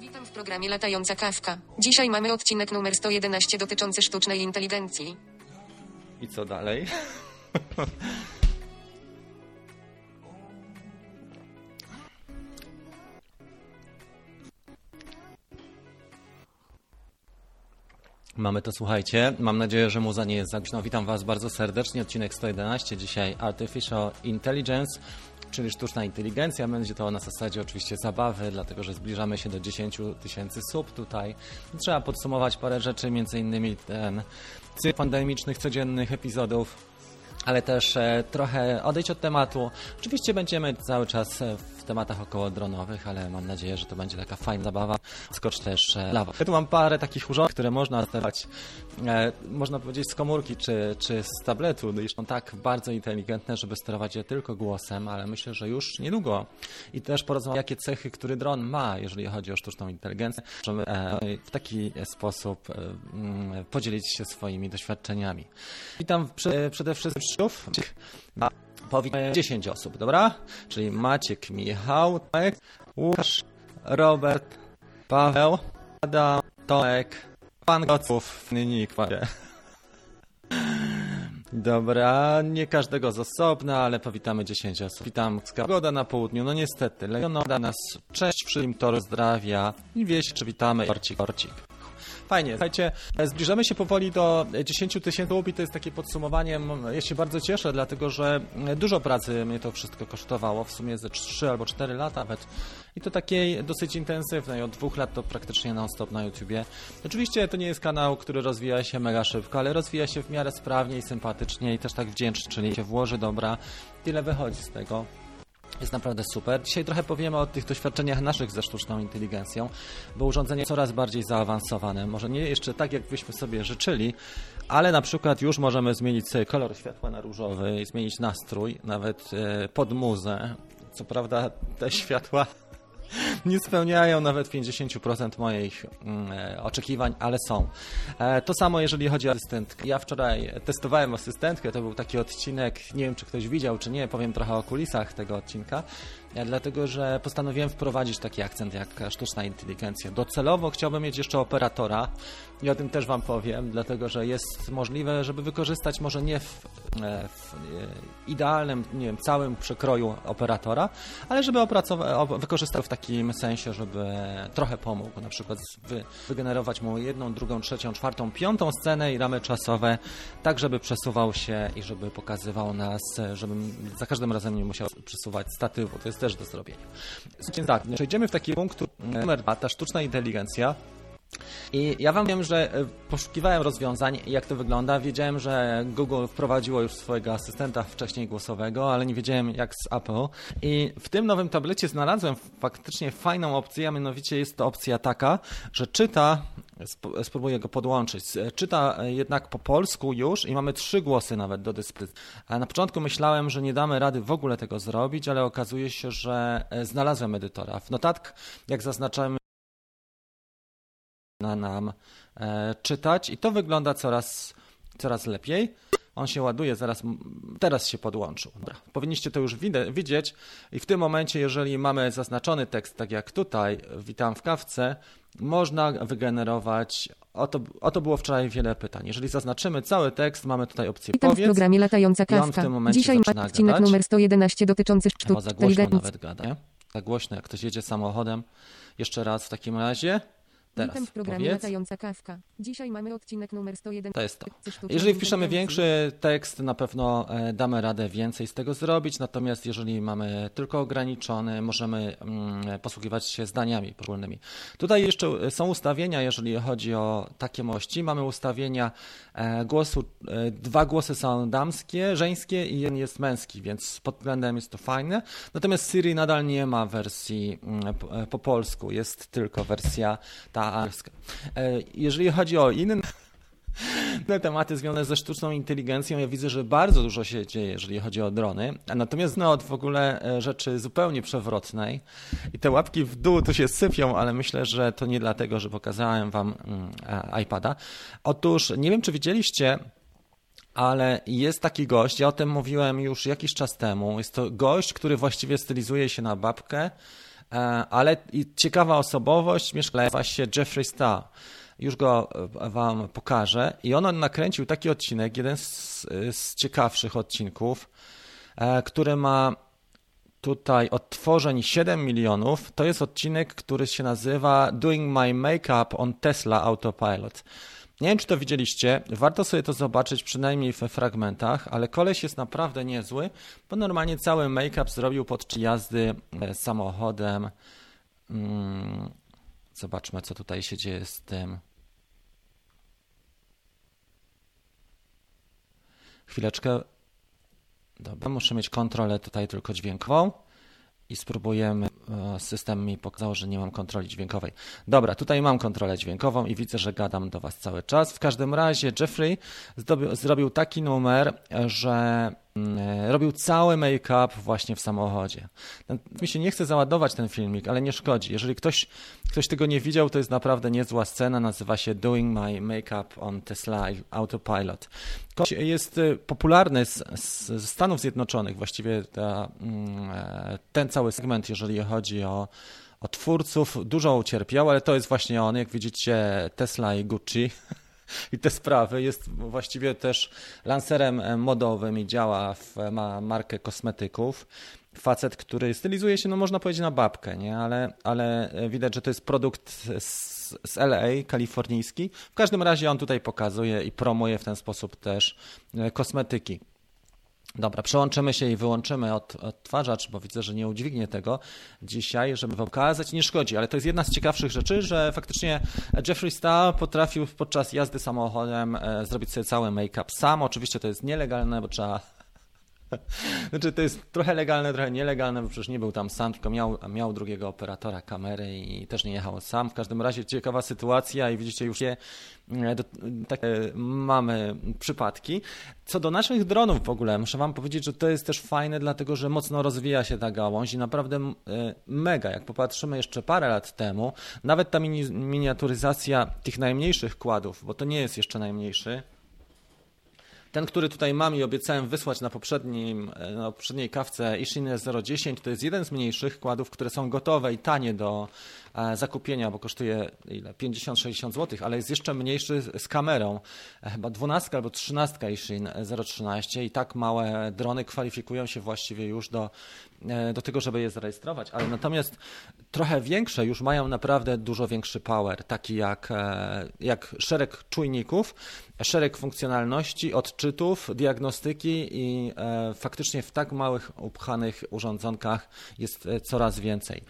Witam w programie Latająca Kawka. Dzisiaj mamy odcinek numer 111 dotyczący sztucznej inteligencji. I co dalej? Mamy to, słuchajcie. Mam nadzieję, że muza nie jest za. Witam Was bardzo serdecznie. Odcinek 111. Dzisiaj Artificial Intelligence, czyli sztuczna inteligencja. Będzie to na zasadzie oczywiście zabawy, dlatego że zbliżamy się do 10 tysięcy sub tutaj. Trzeba podsumować parę rzeczy, innymi ten cykl pandemicznych, codziennych epizodów ale też e, trochę odejść od tematu. Oczywiście będziemy cały czas e, w tematach około dronowych, ale mam nadzieję, że to będzie taka fajna zabawa. Skocz też e, lawa. Ja tu mam parę takich urządzeń, które można sterować, można powiedzieć z komórki czy, czy z tabletu. I są tak bardzo inteligentne, żeby sterować je tylko głosem, ale myślę, że już niedługo. I też porozmawiamy, jakie cechy, który dron ma, jeżeli chodzi o sztuczną inteligencję. Możemy w taki sposób podzielić się swoimi doświadczeniami. Witam przede wszystkim ma powinno 10 osób, dobra? Czyli Maciek, Michał, Tomek, Łukasz, Robert, Paweł, Adam, Tomek, Pan Goców, Ninik, Dobra, nie każdego z osobna, ale powitamy 10 osób. Witam Pogoda na południu, no niestety, Leonora nas, cześć przy Tor zdrawia i wieś, czy witamy, Korcik, Korcik. Fajnie, słuchajcie, zbliżamy się powoli do 10 tysięcy i to jest takie podsumowanie. Ja się bardzo cieszę, dlatego że dużo pracy mnie to wszystko kosztowało, w sumie ze 3 albo 4 lata nawet. I to takiej dosyć intensywnej, od dwóch lat to praktycznie non-stop na YouTubie. Oczywiście to nie jest kanał, który rozwija się mega szybko, ale rozwija się w miarę sprawnie i sympatycznie i też tak wdzięcznie, czyli się włoży dobra, tyle wychodzi z tego. Jest naprawdę super. Dzisiaj trochę powiemy o tych doświadczeniach naszych ze sztuczną inteligencją, bo urządzenie coraz bardziej zaawansowane. Może nie jeszcze tak, jak byśmy sobie życzyli, ale na przykład już możemy zmienić sobie kolor światła na różowy, zmienić nastrój, nawet e, pod muzę. Co prawda te światła nie spełniają nawet 50% moich mm, e, oczekiwań, ale są. E, to samo jeżeli chodzi o asystentkę. Ja wczoraj testowałem asystentkę, to był taki odcinek, nie wiem czy ktoś widział czy nie, powiem trochę o kulisach tego odcinka dlatego że postanowiłem wprowadzić taki akcent jak sztuczna inteligencja. Docelowo chciałbym mieć jeszcze operatora i o tym też Wam powiem, dlatego że jest możliwe, żeby wykorzystać może nie w, e, w e, idealnym, nie wiem, całym przekroju operatora, ale żeby wykorzystał w takim sensie, żeby trochę pomógł, na przykład wy, wygenerować mu jedną, drugą, trzecią, czwartą, piątą scenę i ramy czasowe, tak żeby przesuwał się i żeby pokazywał nas, żebym za każdym razem nie musiał przesuwać statywu. To jest też do zrobienia. Więc tak, przejdziemy w taki punkt numer dwa, ta sztuczna inteligencja. I ja wam wiem, że e, poszukiwałem rozwiązań, jak to wygląda. Wiedziałem, że Google wprowadziło już swojego asystenta wcześniej głosowego, ale nie wiedziałem jak z Apple. I w tym nowym tablecie znalazłem faktycznie fajną opcję, a mianowicie jest to opcja taka, że czyta, spróbuję go podłączyć, czyta jednak po polsku już i mamy trzy głosy nawet do dyspozycji. Na początku myślałem, że nie damy rady w ogóle tego zrobić, ale okazuje się, że e, znalazłem edytora. W notatkach, jak zaznaczamy, na nam e, czytać i to wygląda coraz, coraz lepiej. On się ładuje, zaraz, teraz się podłączył. Dobra. Powinniście to już widzieć i w tym momencie, jeżeli mamy zaznaczony tekst, tak jak tutaj, witam w kawce, można wygenerować, o to, o to było wczoraj wiele pytań. Jeżeli zaznaczymy cały tekst, mamy tutaj opcję Witam powiedz. w programie Latająca Kawka. Dzisiaj ma odcinek gadać. numer 111 dotyczący sztucznej za głośno nawet gada, nie? Tak głośno, jak ktoś jedzie samochodem. Jeszcze raz w takim razie. Teraz Witam w programie powiedz. Latająca Kawka. Dzisiaj mamy odcinek numer 101. To jest to. Jeżeli wpiszemy większy tekst, na pewno e, damy radę więcej z tego zrobić, natomiast jeżeli mamy tylko ograniczony, możemy mm, posługiwać się zdaniami poszczególnymi. Tutaj jeszcze są ustawienia, jeżeli chodzi o takie mości. Mamy ustawienia e, głosu, e, dwa głosy są damskie, żeńskie i jeden jest męski, więc pod względem jest to fajne. Natomiast Siri nadal nie ma wersji mm, po, po polsku, jest tylko wersja ta angielska. Jeżeli chodzi o inne tematy związane ze sztuczną inteligencją, ja widzę, że bardzo dużo się dzieje, jeżeli chodzi o drony. Natomiast no, od w ogóle e, rzeczy zupełnie przewrotnej. I te łapki w dół tu się sypią, ale myślę, że to nie dlatego, że pokazałem wam mm, iPada. Otóż nie wiem, czy widzieliście, ale jest taki gość, ja o tym mówiłem już jakiś czas temu. Jest to gość, który właściwie stylizuje się na babkę E, ale ciekawa osobowość mieszka się Jeffrey Star. Już go e, wam pokażę. I on nakręcił taki odcinek, jeden z, z ciekawszych odcinków, e, który ma tutaj odtworzeń 7 milionów. To jest odcinek, który się nazywa Doing My Makeup on Tesla Autopilot. Nie wiem, czy to widzieliście, warto sobie to zobaczyć przynajmniej w fragmentach, ale koleś jest naprawdę niezły, bo normalnie cały make-up zrobił podczas jazdy e, samochodem. Mm, zobaczmy, co tutaj się dzieje z tym. Chwileczkę. Dobra, muszę mieć kontrolę tutaj tylko dźwiękową i spróbujemy. E, system mi pokazał, że nie mam kontroli dźwiękowej. Dobra, tutaj mam kontrolę dźwiękową i widzę, że gadam do Was cały czas. W każdym razie Jeffrey zrobił taki numer, że Mm, robił cały make-up właśnie w samochodzie. Mi się nie chce załadować ten filmik, ale nie szkodzi. Jeżeli ktoś, ktoś tego nie widział, to jest naprawdę niezła scena. Nazywa się Doing My Makeup on Tesla Autopilot. Jest y, popularny z, z Stanów Zjednoczonych, właściwie ta, mm, e, ten cały segment, jeżeli chodzi o o twórców dużo ucierpiał, ale to jest właśnie on, jak widzicie, Tesla i Gucci. i te sprawy. Jest właściwie też lancerem e, modowym i działa w, ma markę kosmetyków. Facet, który stylizuje się, no można powiedzieć, na babkę, nie? Ale, ale e, widać, że to jest produkt z, z LA, kalifornijski. W każdym razie on tutaj pokazuje i promuje w ten sposób też e, kosmetyki. Dobra, przełączymy się i wyłączymy od, odtwarzacz, bo widzę, że nie udźwignie tego dzisiaj, żeby wam pokazać. Nie szkodzi, ale to jest jedna z ciekawszych rzeczy, że faktycznie Jeffrey Star potrafił podczas jazdy samochodem e, zrobić sobie cały make-up sam. Oczywiście to jest nielegalne, bo trzeba Znaczy to jest trochę legalne, trochę nielegalne, bo przecież nie był tam sam, tylko miał, miał drugiego operatora kamery i też nie jechał sam. W każdym razie ciekawa sytuacja i widzicie już je, e, takie mamy przypadki. Co do naszych dronów w ogóle, muszę wam powiedzieć, że to jest też fajne, dlatego że mocno rozwija się ta gałąź i naprawdę e, mega. Jak popatrzymy jeszcze parę lat temu, nawet ta mini, miniaturyzacja tych najmniejszych kładów, bo to nie jest jeszcze najmniejszy, ten, który tutaj mam i obiecałem wysłać na, poprzednim, e, na poprzedniej kawce Ishin 010, to jest jeden z mniejszych kładów, które są gotowe i tanie do zakupienia, bo kosztuje ile? 50-60 zł, ale jest jeszcze mniejszy z kamerą. E, chyba 12 albo 13 Ishin 013 i tak małe drony kwalifikują się właściwie już do, do tego, żeby je zarejestrować. Ale natomiast trochę większe już mają naprawdę dużo większy power, taki jak, jak szereg czujników, szereg funkcjonalności, odczytów, diagnostyki i e, faktycznie w tak małych upchanych urządzonkach jest e, coraz więcej.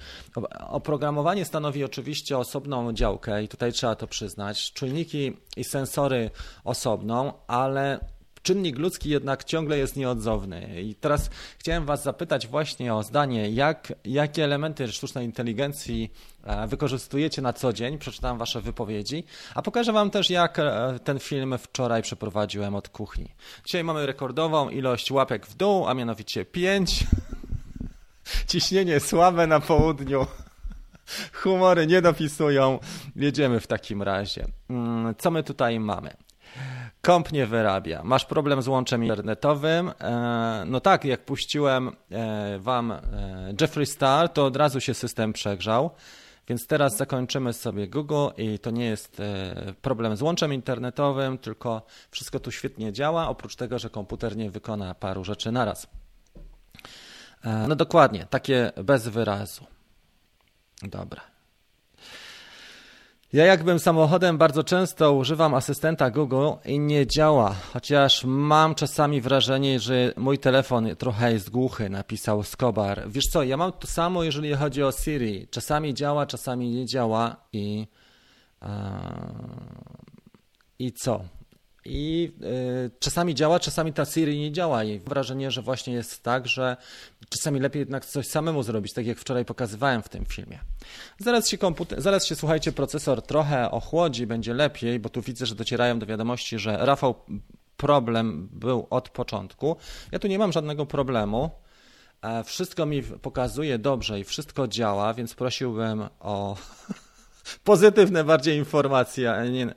Oprogramowanie stanowi oczywiście osobną działkę i tutaj trzeba to przyznać. Czujniki i sensory osobną, ale czynnik ludzki jednak ciągle jest nieodzowny. I teraz chciałem Was zapytać właśnie o zdanie, jak, jakie elementy sztucznej inteligencji e, wykorzystujecie na co dzień. Przeczytałem Wasze wypowiedzi, a pokażę Wam też, jak e, ten film wczoraj przeprowadziłem od kuchni. Dzisiaj mamy rekordową ilość łapek w dół, a mianowicie 5. Ciśnienie słabe na południu. Humory nie dopisują. Jedziemy w takim razie. Mm, co my tutaj mamy? Komp nie wyrabia. Masz problem z łączem internetowym. E, no tak, jak puściłem e, wam e, Jeffrey Star, to od razu się system przegrzał. Więc teraz zakończymy sobie Google i to nie jest problem z łączem internetowym, tylko wszystko tu świetnie działa, oprócz tego, że komputer nie wykona paru rzeczy naraz. No dokładnie, takie bez wyrazu. Dobra. Ja jakbym samochodem bardzo często używam asystenta Google i nie działa, chociaż mam czasami wrażenie, że mój telefon trochę jest głuchy, napisał Skobar. Wiesz co, ja mam to samo, jeżeli chodzi o Siri. Czasami działa, czasami nie działa i... I co? I y, czasami działa, czasami ta Siri nie działa i wrażenie, że właśnie jest tak, że czasami lepiej jednak coś samemu zrobić, tak jak wczoraj pokazywałem w tym filmie. Zaraz się komputer, zaraz się słuchajcie, procesor trochę ochłodzi, będzie lepiej, bo tu widzę, że docierają do wiadomości, że Rafał problem był od początku. Ja tu nie mam żadnego problemu. E, wszystko mi pokazuje dobrze i wszystko działa, więc prosiłbym o pozytywne bardziej informacje, a nie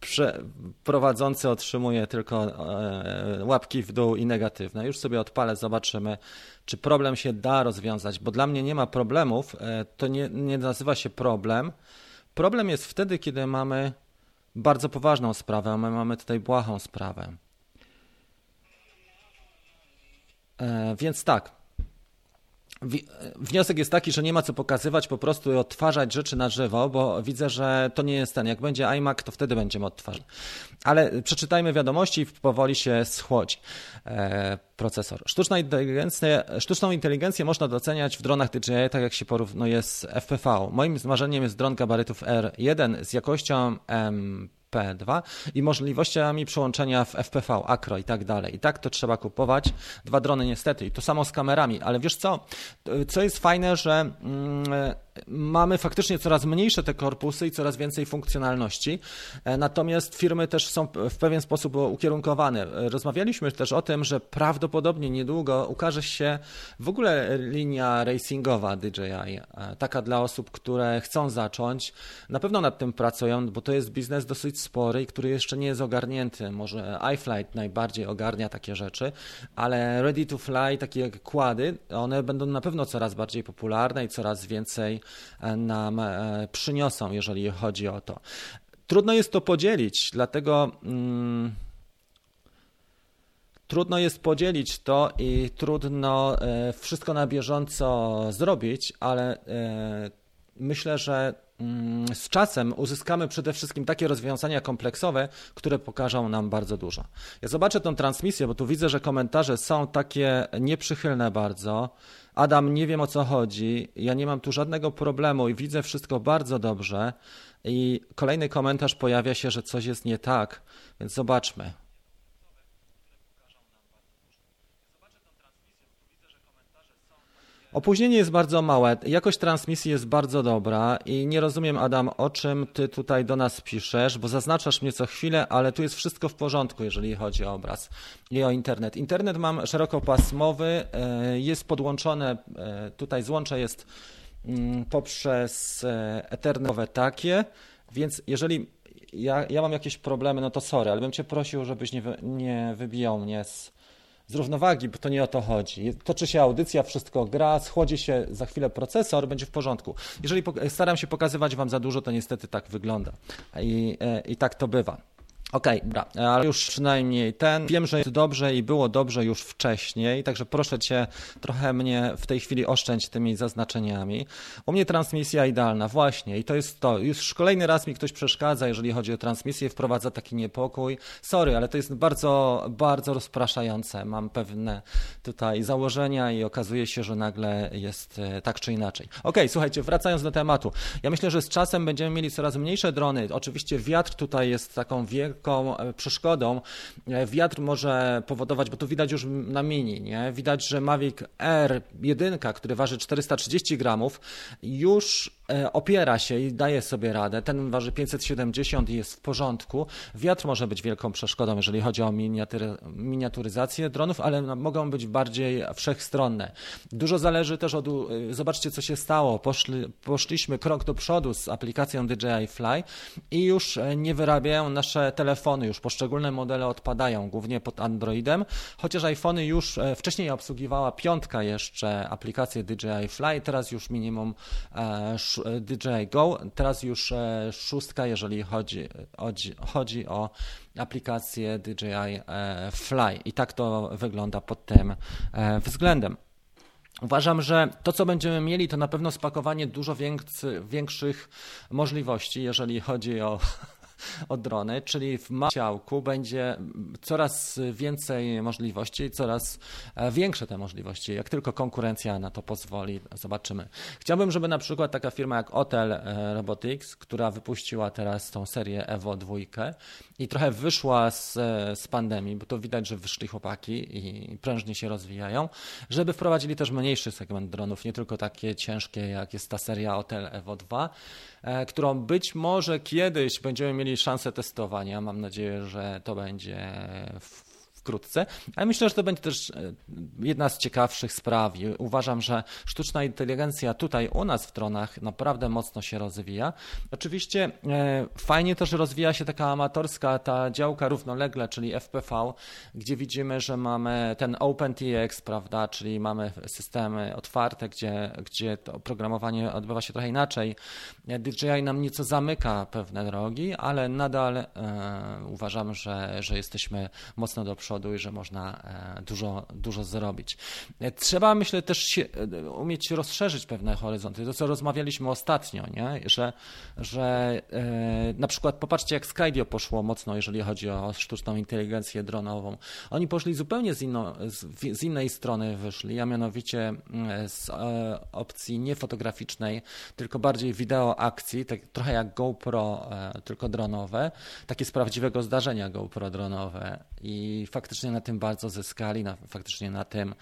prze, prowadzący otrzymuje tylko e, łapki w dół i negatywne. Już sobie odpalę, zobaczymy, czy problem się da rozwiązać, bo dla mnie nie ma problemów. E, to nie, nie nazywa się problem. Problem jest wtedy, kiedy mamy bardzo poważną sprawę, a my mamy tutaj błahą sprawę. E, więc tak. Wniosek jest taki, że nie ma co pokazywać, po prostu odtwarzać rzeczy na żywo, bo widzę, że to nie jest ten. Jak będzie iMac, to wtedy będziemy odtwarzać. Ale przeczytajmy wiadomości i powoli się schłodzi e, procesor. Inteligencja, sztuczną inteligencję można doceniać w dronach DJI, tak jak się porównuje z FPV. Moim marzeniem jest dron gabarytów R1 z jakością M P2 i możliwościami przyłączenia w FPV, Acro i tak dalej. I tak to trzeba kupować. Dwa drony niestety. I to samo z kamerami. Ale wiesz co? Co jest fajne, że mm, mamy faktycznie coraz mniejsze te korpusy i coraz więcej funkcjonalności. E, natomiast firmy też są w pewien sposób ukierunkowane. Rozmawialiśmy też o tym, że prawdopodobnie niedługo ukaże się w ogóle linia racingowa DJI. E, taka dla osób, które chcą zacząć. Na pewno nad tym pracują, bo to jest biznes dosyć spory i który jeszcze nie jest ogarnięty. Może iFlight najbardziej ogarnia takie rzeczy, ale Ready to Fly, takie jak kłady, one będą na pewno coraz bardziej popularne i coraz więcej e, nam e, przyniosą, jeżeli chodzi o to. Trudno jest to podzielić, dlatego. Mm, trudno jest podzielić to i trudno e, wszystko na bieżąco zrobić, ale myślę, że Mm, z czasem uzyskamy przede wszystkim takie rozwiązania kompleksowe, które pokażą nam bardzo dużo. Ja zobaczę tą transmisję, bo tu widzę, że komentarze są takie nieprzychylne bardzo. Adam, nie wiem o co chodzi, ja nie mam tu żadnego problemu i widzę wszystko bardzo dobrze. I kolejny komentarz pojawia się, że coś jest nie tak, więc zobaczmy. Opóźnienie jest bardzo małe, jakość transmisji jest bardzo dobra i nie rozumiem, Adam, o czym ty tutaj do nas piszesz, bo zaznaczasz mnie co chwilę, ale tu jest wszystko w porządku, jeżeli chodzi o obraz i o internet. Internet mam szerokopasmowy, e, jest podłączone, e, tutaj złącze jest mm, poprzez e, ethernetowe takie, więc jeżeli ja, ja mam jakieś problemy, no to sorry, ale bym cię prosił, żebyś nie, nie wybijał mnie z z równowagi, bo to nie o to chodzi. Toczy się audycja, wszystko gra, schłodzi się za chwilę procesor, będzie w porządku. Jeżeli staram się pokazywać Wam za dużo, to niestety tak wygląda. I, e, i tak to bywa. Okej, okay, dobra, ale już przynajmniej ten. Wiem, że jest dobrze i było dobrze już wcześniej, także proszę Cię trochę mnie w tej chwili oszczędź tymi zaznaczeniami. U mnie transmisja idealna, właśnie, i to jest to. Już kolejny raz mi ktoś przeszkadza, jeżeli chodzi o transmisję, wprowadza taki niepokój. Sorry, ale to jest bardzo, bardzo rozpraszające. Mam pewne tutaj założenia i okazuje się, że nagle jest e, tak czy inaczej. Okej, okay, słuchajcie, wracając do tematu. Ja myślę, że z czasem będziemy mieli coraz mniejsze drony. Oczywiście wiatr tutaj jest taką wielką lekką e, przeszkodą. E, wiatr może powodować, bo tu widać już na mini, nie? widać, że Mavic R 1, który waży 430 gramów, już opiera się i daje sobie radę. Ten waży 570 i jest w porządku. Wiatr może być wielką przeszkodą, jeżeli chodzi o miniatury, miniaturyzację dronów, ale mogą być bardziej wszechstronne. Dużo zależy też od. E, zobaczcie, co się stało. Poszli, poszliśmy krok do przodu z aplikacją DJI Fly i już e, nie wyrabiają nasze telefony, już poszczególne modele odpadają, głównie pod Androidem, chociaż iPhony już wcześniej obsługiwała piątka jeszcze aplikację DJI Fly, teraz już minimum DJI Go, teraz już e, szóstka, jeżeli chodzi, chodzi, chodzi o aplikację DJI e, Fly. I tak to wygląda pod tym e, względem. Uważam, że to, co będziemy mieli, to na pewno spakowanie dużo większych możliwości, jeżeli chodzi o od drony, czyli w ciałku będzie coraz więcej możliwości, coraz e, większe te możliwości, jak tylko konkurencja na to pozwoli, zobaczymy. Chciałbym, żeby na przykład taka firma jak Hotel e, Robotics, która wypuściła teraz tą serię Evo 2 i trochę wyszła z, e, z pandemii, bo to widać, że wyszli chłopaki i prężnie się rozwijają, żeby wprowadzili też mniejszy segment dronów, nie tylko takie ciężkie, jak jest ta seria Hotel Evo 2, którą być może kiedyś będziemy mieli szansę testowania. Mam nadzieję, że to będzie w wkrótce. Ale myślę, że to będzie też e, jedna z ciekawszych spraw. Uważam, że sztuczna inteligencja tutaj u nas w Tronach naprawdę mocno się rozwija. Oczywiście e, fajnie to, że rozwija się taka amatorska ta działka równolegle, czyli FPV, gdzie widzimy, że mamy ten OpenTX, prawda, czyli mamy systemy otwarte, gdzie, gdzie to oprogramowanie odbywa się trochę inaczej. DJI nam nieco zamyka pewne drogi, ale nadal e, uważam, że, że jesteśmy mocno do przodu i że można e, dużo, dużo zrobić. E, trzeba, myślę, też się, e, umieć rozszerzyć pewne horyzonty. To, co rozmawialiśmy ostatnio, nie? że, że na przykład popatrzcie, jak Skydio poszło mocno, jeżeli chodzi o sztuczną inteligencję dronową. Oni poszli zupełnie z, inno, z, z innej strony wyszli, a mianowicie z opcji nie fotograficznej, tylko bardziej wideo akcji, tak, trochę jak GoPro, tylko dronowe, takie z prawdziwego zdarzenia GoPro dronowe i na tym bardzo zyskali, na, faktycznie na tym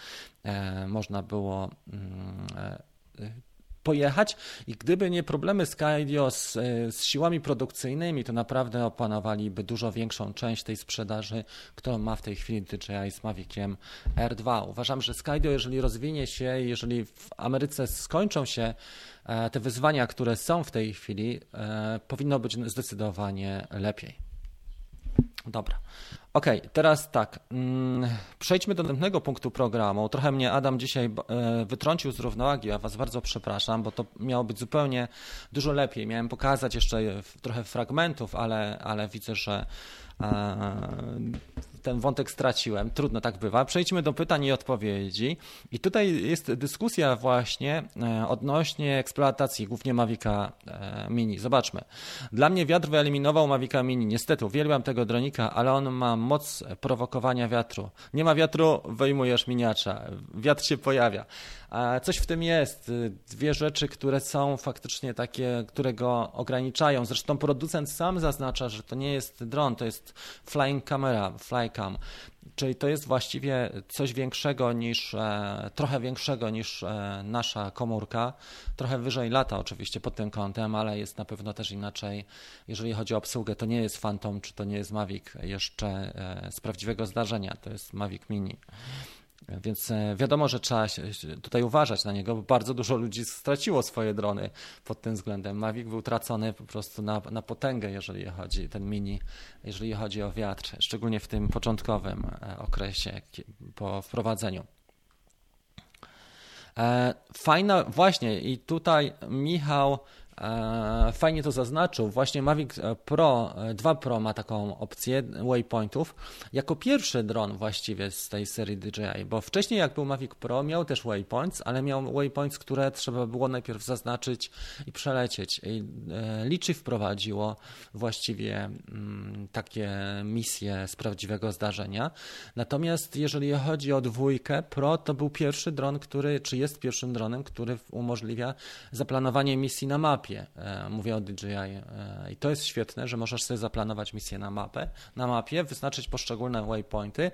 e, można było mm, e, pojechać i gdyby nie problemy Skydio z, z siłami produkcyjnymi, to naprawdę opanowaliby dużo większą część tej sprzedaży, którą ma w tej chwili DJI z Maviciem R2. Uważam, że Skydio, jeżeli rozwinie się, jeżeli w Ameryce skończą się e, te wyzwania, które są w tej chwili, e, powinno być zdecydowanie lepiej. Dobra. Okej, okay, teraz tak. Mm, przejdźmy do następnego punktu programu. Trochę mnie Adam dzisiaj e, wytrącił z równowagi, a Was bardzo przepraszam, bo to miało być zupełnie dużo lepiej. Miałem pokazać jeszcze trochę fragmentów, ale, ale widzę, że ten wątek straciłem. Trudno tak bywa. Przejdźmy do pytań i odpowiedzi. I tutaj jest dyskusja właśnie e, odnośnie eksploatacji głównie Mavica e, Mini. Zobaczmy. Dla mnie wiatr wyeliminował Mavica Mini. Niestety uwielbiam tego dronika, ale on ma moc prowokowania wiatru. Nie ma wiatru, wyjmujesz miniacza. Wiatr się pojawia. Coś w tym jest. Dwie rzeczy, które są faktycznie takie, które go ograniczają. Zresztą producent sam zaznacza, że to nie jest dron, to jest flying camera, Czyli to jest właściwie coś większego niż, e, trochę większego niż e, nasza komórka. Trochę wyżej lata oczywiście pod tym kątem, ale jest na pewno też inaczej, jeżeli chodzi o obsługę. To nie jest Phantom, czy to nie jest Mavic jeszcze e, z prawdziwego zdarzenia, to jest Mavic Mini. Więc e, wiadomo, że trzeba tutaj uważać na niego, bo bardzo dużo ludzi straciło swoje drony pod tym względem. Mavic był tracony po prostu na, na potęgę, jeżeli chodzi ten mini, jeżeli chodzi o wiatr, szczególnie w tym początkowym e, okresie po wprowadzeniu. E, fajna, właśnie, i tutaj Michał fajnie to zaznaczył. Właśnie Mavic e, Pro 2 e, Pro ma taką opcję waypointów jako pierwszy dron właściwie z tej serii DJI, bo wcześniej jak był Mavic Pro miał też waypoints, ale miał waypoints, które trzeba było najpierw zaznaczyć i przelecieć. I Liczy wprowadziło właściwie mm, takie misje z prawdziwego zdarzenia. Natomiast jeżeli chodzi o dwójkę Pro, to był pierwszy dron, który, czy jest pierwszym dronem, który umożliwia zaplanowanie misji na mapie mapie. E, mówię o DJI e, i to jest świetne, że możesz sobie zaplanować misję na mapę, na mapie, wyznaczyć poszczególne waypointy,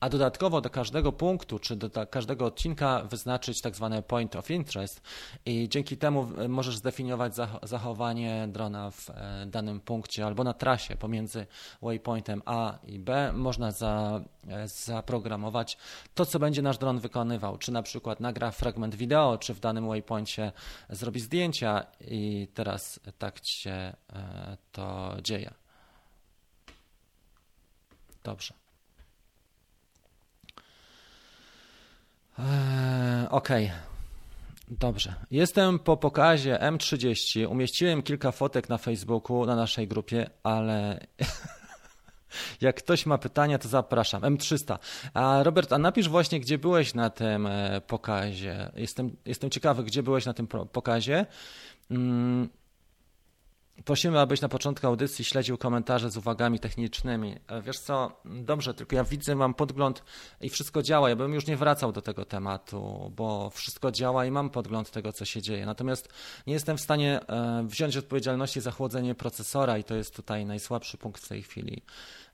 a dodatkowo do każdego punktu czy do każdego odcinka wyznaczyć tak zwany point of interest i dzięki temu e, możesz zdefiniować zachowanie drona w danym punkcie albo na trasie pomiędzy waypointem A i B. Można za, zaprogramować to, co będzie nasz dron wykonywał, czy na przykład nagra fragment wideo, czy w danym waypoincie zrobi zdjęcia i i teraz tak się e, to dzieje. Dobrze. Eee, ok. Dobrze. Jestem po pokazie M30. Umieściłem kilka fotek na Facebooku, na naszej grupie, ale jak ktoś ma pytania, to zapraszam. M300. A Robert, a napisz właśnie, gdzie byłeś na tym e, pokazie. Jestem, jestem ciekawy, gdzie byłeś na tym pokazie Mm, prosimy, abyś na początku audycji śledził komentarze z uwagami technicznymi. E, wiesz co, dobrze, tylko ja widzę, mam podgląd i wszystko działa. Ja bym już nie wracał do tego tematu, bo wszystko działa i mam podgląd tego, co się dzieje. Natomiast nie jestem w stanie e, wziąć odpowiedzialności za chłodzenie procesora i to jest tutaj najsłabszy punkt w tej chwili.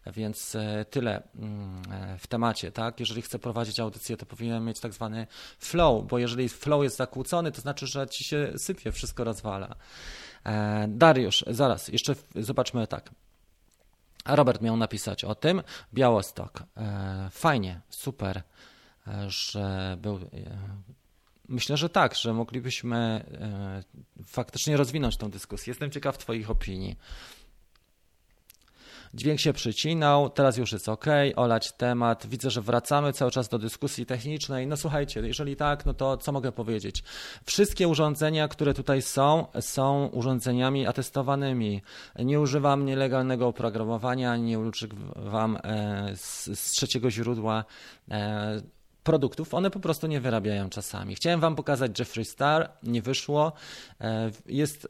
Więc e, tyle mm, w temacie, tak? Jeżeli chcę prowadzić audycję, to powinienem mieć tak zwany flow, bo jeżeli flow jest zakłócony, to znaczy, że ci się sypie, wszystko rozwala. E, Dariusz, zaraz, jeszcze zobaczmy tak. Robert miał napisać o tym. Białostok. E, fajnie, super, e, że był. Myślę, że tak, że moglibyśmy faktycznie rozwinąć tą dyskusję. Jestem ciekaw Twoich opinii. Dźwięk się przycinał, teraz już jest ok, olać temat. Widzę, że wracamy cały czas do dyskusji technicznej. No słuchajcie, jeżeli tak, no to co mogę powiedzieć? Wszystkie urządzenia, które tutaj są, są urządzeniami atestowanymi. Nie używam nielegalnego oprogramowania, nie używam e, z, z trzeciego źródła e, produktów, one po prostu nie wyrabiają czasami. Chciałem Wam pokazać Jeffree Star, nie wyszło. E, jest,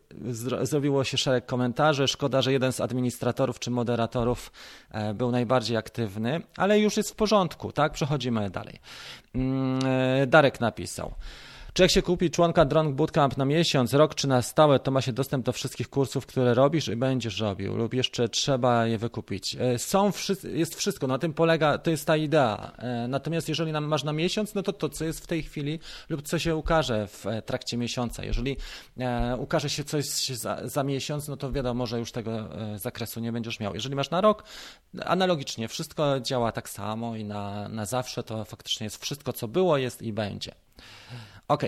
zrobiło się szereg komentarzy. Szkoda, że jeden z administratorów czy moderatorów e, był najbardziej aktywny, ale już jest w porządku, tak? Przechodzimy dalej. Mm, e, Darek napisał. Czy jak się kupi członka Drone Bootcamp na miesiąc, rok czy na stałe, to ma się dostęp do wszystkich kursów, które robisz i będziesz robił, lub jeszcze trzeba je wykupić. E, są, jest wszystko, na tym polega, to jest ta idea. E, natomiast jeżeli masz na miesiąc, no to to, co jest w tej chwili, lub co się ukaże w e, trakcie miesiąca. Jeżeli ukaże się coś za, za miesiąc, no to wiadomo, że już tego zakresu nie będziesz miał. Jeżeli masz na rok, analogicznie, wszystko działa tak samo i na, na zawsze to faktycznie jest wszystko, co było, jest i będzie. Ok.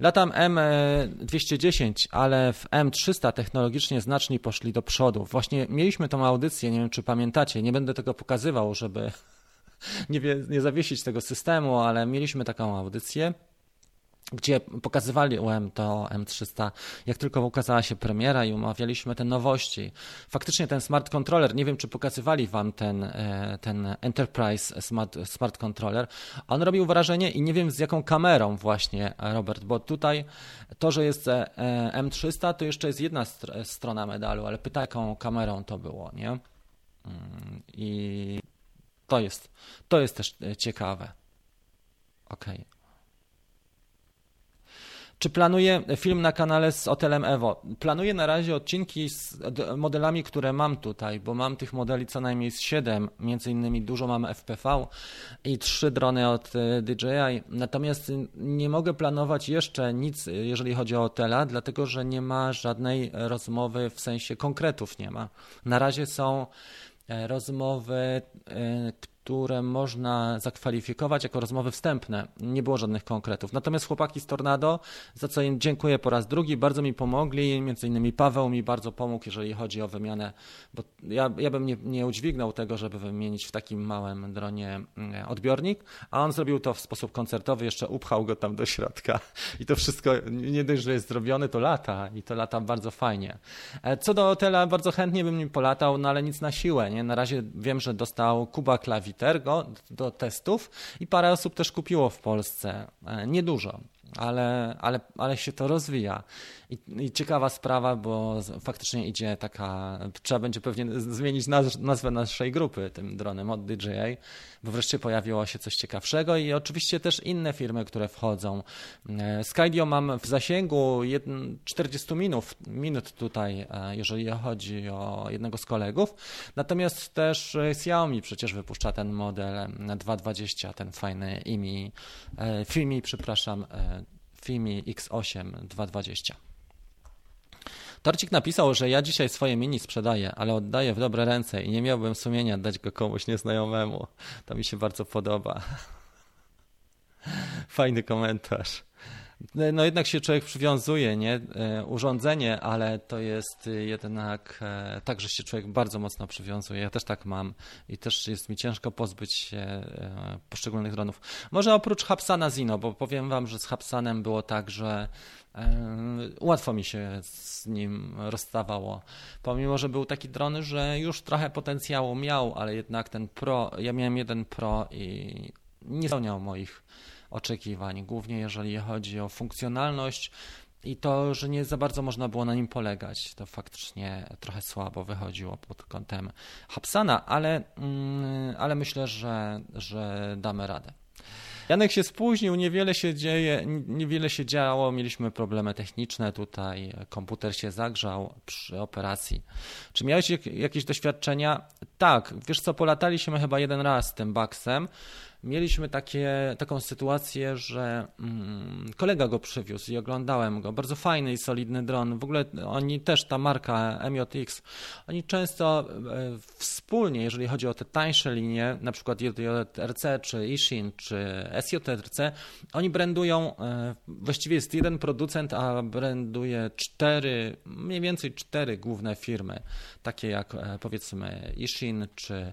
Latam M210, ale w M300 technologicznie znacznie poszli do przodu. Właśnie mieliśmy tą audycję, nie wiem czy pamiętacie, nie będę tego pokazywał, żeby nie, nie zawiesić tego systemu, ale mieliśmy taką audycję gdzie pokazywali UM to M300, jak tylko ukazała się premiera i umawialiśmy te nowości. Faktycznie ten smart controller, nie wiem czy pokazywali wam ten, e, ten Enterprise smart, smart controller, on robił wrażenie i nie wiem z jaką kamerą właśnie, Robert, bo tutaj to, że jest e, M300 to jeszcze jest jedna strona medalu, ale pyta jaką kamerą to było, nie? Mm, I to jest, to jest też e, ciekawe. Okej. Okay. Czy planuję film na kanale z hotelem Evo? Planuję na razie odcinki z modelami, które mam tutaj, bo mam tych modeli co najmniej z 7, między innymi dużo mam FPV i trzy drony od e, DJI. Natomiast nie mogę planować jeszcze nic, jeżeli chodzi o hotela, dlatego że nie ma żadnej rozmowy w sensie konkretów nie ma. Na razie są e, rozmowy, e, które można zakwalifikować jako rozmowy wstępne. Nie było żadnych konkretów. Natomiast chłopaki z Tornado, za co im dziękuję po raz drugi, bardzo mi pomogli. Między innymi Paweł mi bardzo pomógł, jeżeli chodzi o wymianę, bo ja, ja bym nie, nie udźwignął tego, żeby wymienić w takim małym dronie mm, odbiornik, a on zrobił to w sposób koncertowy, jeszcze upchał go tam do środka. I to wszystko nie dość, że jest zrobione, to lata i to lata bardzo fajnie. E, co do hotela, bardzo chętnie bym nim polatał, no ale nic na siłę. Nie? Na razie wiem, że dostał Kuba Klawi go do testów i parę osób też kupiło w Polsce. E, niedużo, ale, ale, ale się to rozwija. I, I, ciekawa sprawa, bo faktycznie idzie taka, trzeba będzie pewnie zmienić naz nazwę naszej grupy tym dronem od DJI, bo wreszcie pojawiło się coś ciekawszego i oczywiście też inne firmy, które wchodzą. E, Skydio mam w zasięgu 40 minut, minut tutaj, e, jeżeli chodzi o jednego z kolegów, natomiast też Xiaomi przecież wypuszcza ten model 220, ten fajny IMI, e, FIMI, przepraszam, FIMI X8 220. Torcik napisał, że ja dzisiaj swoje mini sprzedaję, ale oddaję w dobre ręce i nie miałbym sumienia dać go komuś nieznajomemu. To mi się bardzo podoba. Fajny komentarz. No jednak się człowiek przywiązuje, nie? E, urządzenie, ale to jest jednak e, tak, że się człowiek bardzo mocno przywiązuje. Ja też tak mam i też jest mi ciężko pozbyć się e, poszczególnych dronów. Może oprócz Hapsana Zino, bo powiem wam, że z Hapsanem było tak, że łatwo mi się z nim rozstawało. Pomimo, że był taki dron, że już trochę potencjału miał, ale jednak ten Pro, ja miałem jeden Pro i nie spełniał moich oczekiwań, głównie jeżeli chodzi o funkcjonalność i to, że nie za bardzo można było na nim polegać. To faktycznie trochę słabo wychodziło pod kątem Hapsana, ale, mm, ale myślę, że, że damy radę. Janek się spóźnił, niewiele się dzieje, niewiele się działo, mieliśmy problemy techniczne tutaj, komputer się zagrzał przy operacji. Czy miałeś jakieś doświadczenia? Tak, wiesz co, polataliśmy chyba jeden raz tym baksem mieliśmy takie, taką sytuację, że mm, kolega go przywiózł i oglądałem go. Bardzo fajny i solidny dron. W ogóle oni też, ta marka MJX, oni często e, wspólnie, jeżeli chodzi o te tańsze linie, na przykład JRC, czy Ishin, czy SJRC, oni brandują, e, właściwie jest jeden producent, a branduje cztery, mniej więcej cztery główne firmy, takie jak e, powiedzmy Ishin, czy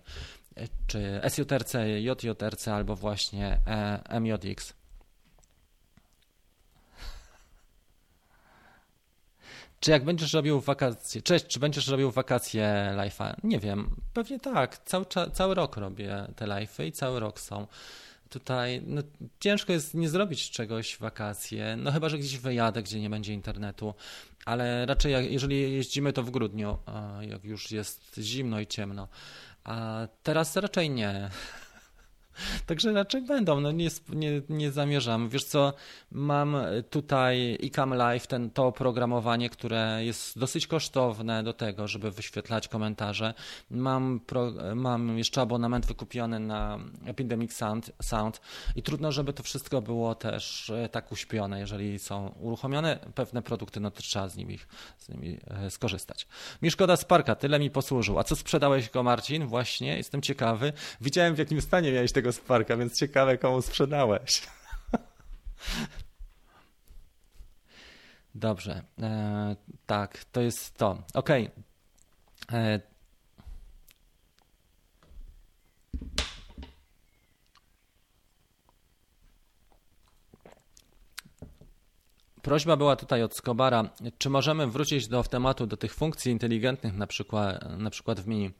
czy SJRC, JJRC albo właśnie e, MJX. Czy jak będziesz robił wakacje, cześć, czy będziesz robił wakacje live'a? Nie wiem, pewnie tak. Cały, cały rok robię te live'y i cały rok są. Tutaj no, ciężko jest nie zrobić czegoś w wakacje, no chyba, że gdzieś wyjadę, gdzie nie będzie internetu, ale raczej jeżeli jeździmy to w grudniu, jak już jest zimno i ciemno. A teraz raczej nie. Także raczej będą, no nie, nie, nie zamierzam. Wiesz co, mam tutaj iCam Live, ten, to oprogramowanie, które jest dosyć kosztowne do tego, żeby wyświetlać komentarze. Mam, pro, mam jeszcze abonament wykupiony na Epidemic Sound, Sound i trudno, żeby to wszystko było też e, tak uśpione. Jeżeli są uruchomione pewne produkty, no to trzeba z nimi, z nimi e, skorzystać. Mi szkoda Sparka, tyle mi posłużył. A co sprzedałeś go, Marcin? Właśnie, jestem ciekawy. Widziałem, w jakim stanie miałeś tego Sparka, więc ciekawe, komu sprzedałeś. Dobrze, e, tak, to jest to. Ok. E, prośba była tutaj od Skobara, czy możemy wrócić do tematu, do tych funkcji inteligentnych, na przykład, na przykład w mini.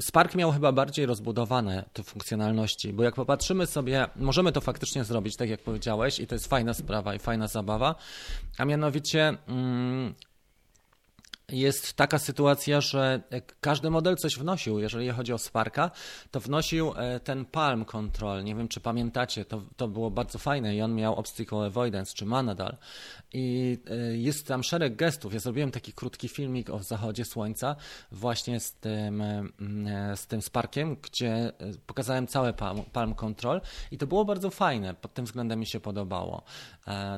Spark miał chyba bardziej rozbudowane te funkcjonalności, bo jak popatrzymy sobie, możemy to faktycznie zrobić, tak jak powiedziałeś, i to jest fajna sprawa i fajna zabawa, a mianowicie mm, jest taka sytuacja, że każdy model coś wnosił. Jeżeli chodzi o Sparka, to wnosił e, ten Palm Control. Nie wiem, czy pamiętacie, to, to było bardzo fajne i on miał Obstacle Avoidance, czy ma nadal. I e, jest tam szereg gestów. Ja zrobiłem taki krótki filmik o zachodzie słońca właśnie z tym, e, z tym Sparkiem, gdzie pokazałem całe Palm, Palm Control i to było bardzo fajne. Pod tym względem mi się podobało.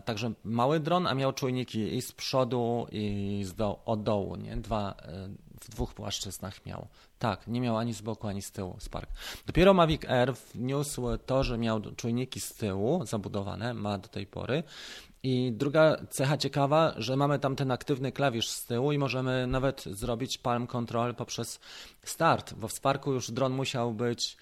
Także mały dron, a miał czujniki i z przodu, i z do, od dołu nie? Dwa, e, w dwóch płaszczyznach miał. Tak, nie miał ani z boku, ani z tyłu Spark. Dopiero Mavic Air wniósł to, że miał czujniki z tyłu zabudowane, ma do tej pory. I druga cecha ciekawa, że mamy tam ten aktywny klawisz z tyłu i możemy nawet zrobić palm control poprzez start, bo w Sparku już dron musiał być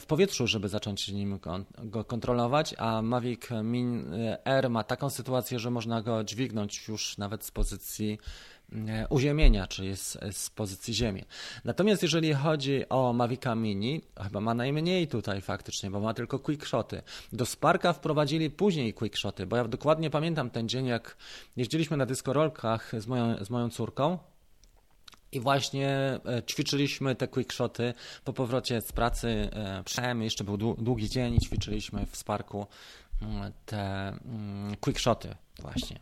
w powietrzu, żeby zacząć nim go kontrolować, a Mavic Min Air ma taką sytuację, że można go dźwignąć już nawet z pozycji E, uziemienia, czyli z, z pozycji ziemi. Natomiast jeżeli chodzi o Mavica Mini, chyba ma najmniej tutaj faktycznie, bo ma tylko quickshoty. Do Sparka wprowadzili później quickshoty, bo ja dokładnie pamiętam ten dzień, jak jeździliśmy na dyskorolkach z moją, z moją córką, i właśnie e, ćwiczyliśmy te quickshoty po powrocie z pracy. E, Przynajmniej jeszcze był długi dzień i ćwiczyliśmy w Sparku mm, te mm, quickshoty właśnie.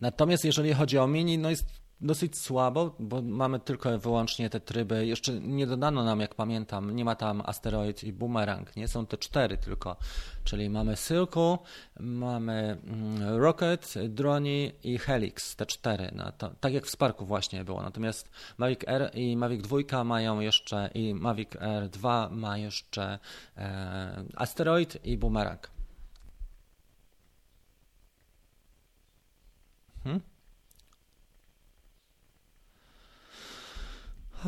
Natomiast jeżeli chodzi o mini, no jest dosyć słabo, bo mamy tylko wyłącznie te tryby. Jeszcze nie dodano nam, jak pamiętam, nie ma tam asteroid i boomerang, nie? Są te cztery tylko. Czyli mamy Silku, mamy mm, Rocket, Droni i Helix, te cztery. No to, tak jak w Sparku właśnie było. Natomiast Mavic Air i Mavic 2 mają jeszcze, i Mavic Air 2 ma jeszcze e, asteroid i boomerang.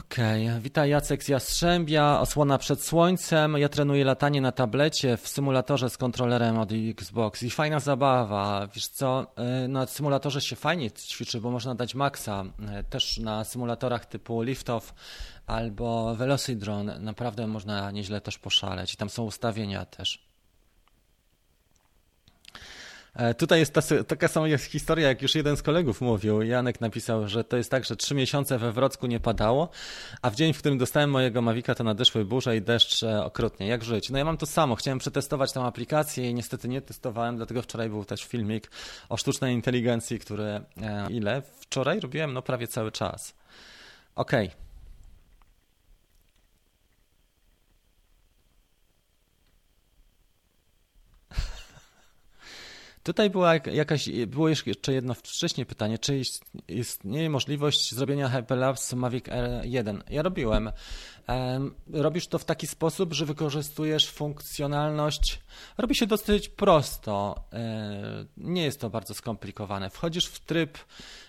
Okej, okay. witaj Jacek z Jastrzębia, osłona przed słońcem. Ja trenuję latanie na tablecie w symulatorze z kontrolerem od Xbox i fajna zabawa. Wiesz co, y, na symulatorze się fajnie ćwiczy, bo można dać maksa. Y, też na symulatorach typu Liftoff albo Velocidron naprawdę można nieźle też poszaleć i tam są ustawienia też. E, tutaj jest ta, taka sama historia, jak już jeden z kolegów mówił. Janek napisał, że to jest tak, że trzy miesiące we Wrocku nie padało, a w dzień, w którym dostałem mojego Mavika, to nadeszły burze i deszcz e, okrutnie. Jak żyć? No ja mam to samo. Chciałem przetestować tę aplikację i niestety nie testowałem, dlatego wczoraj był też filmik o sztucznej inteligencji, który e, ile? Wczoraj robiłem no prawie cały czas. Okej. Okay. Tutaj była jak- jakaś, było jeszcze jedno wcześniej pytanie, czy ist- istnieje możliwość zrobienia Hyperlapse Mavic R1? Ja robiłem. Em, Robisz to w taki sposób, że wykorzystujesz funkcjonalność. Robi się dosyć prosto. Nie jest to bardzo skomplikowane. Wchodzisz w tryb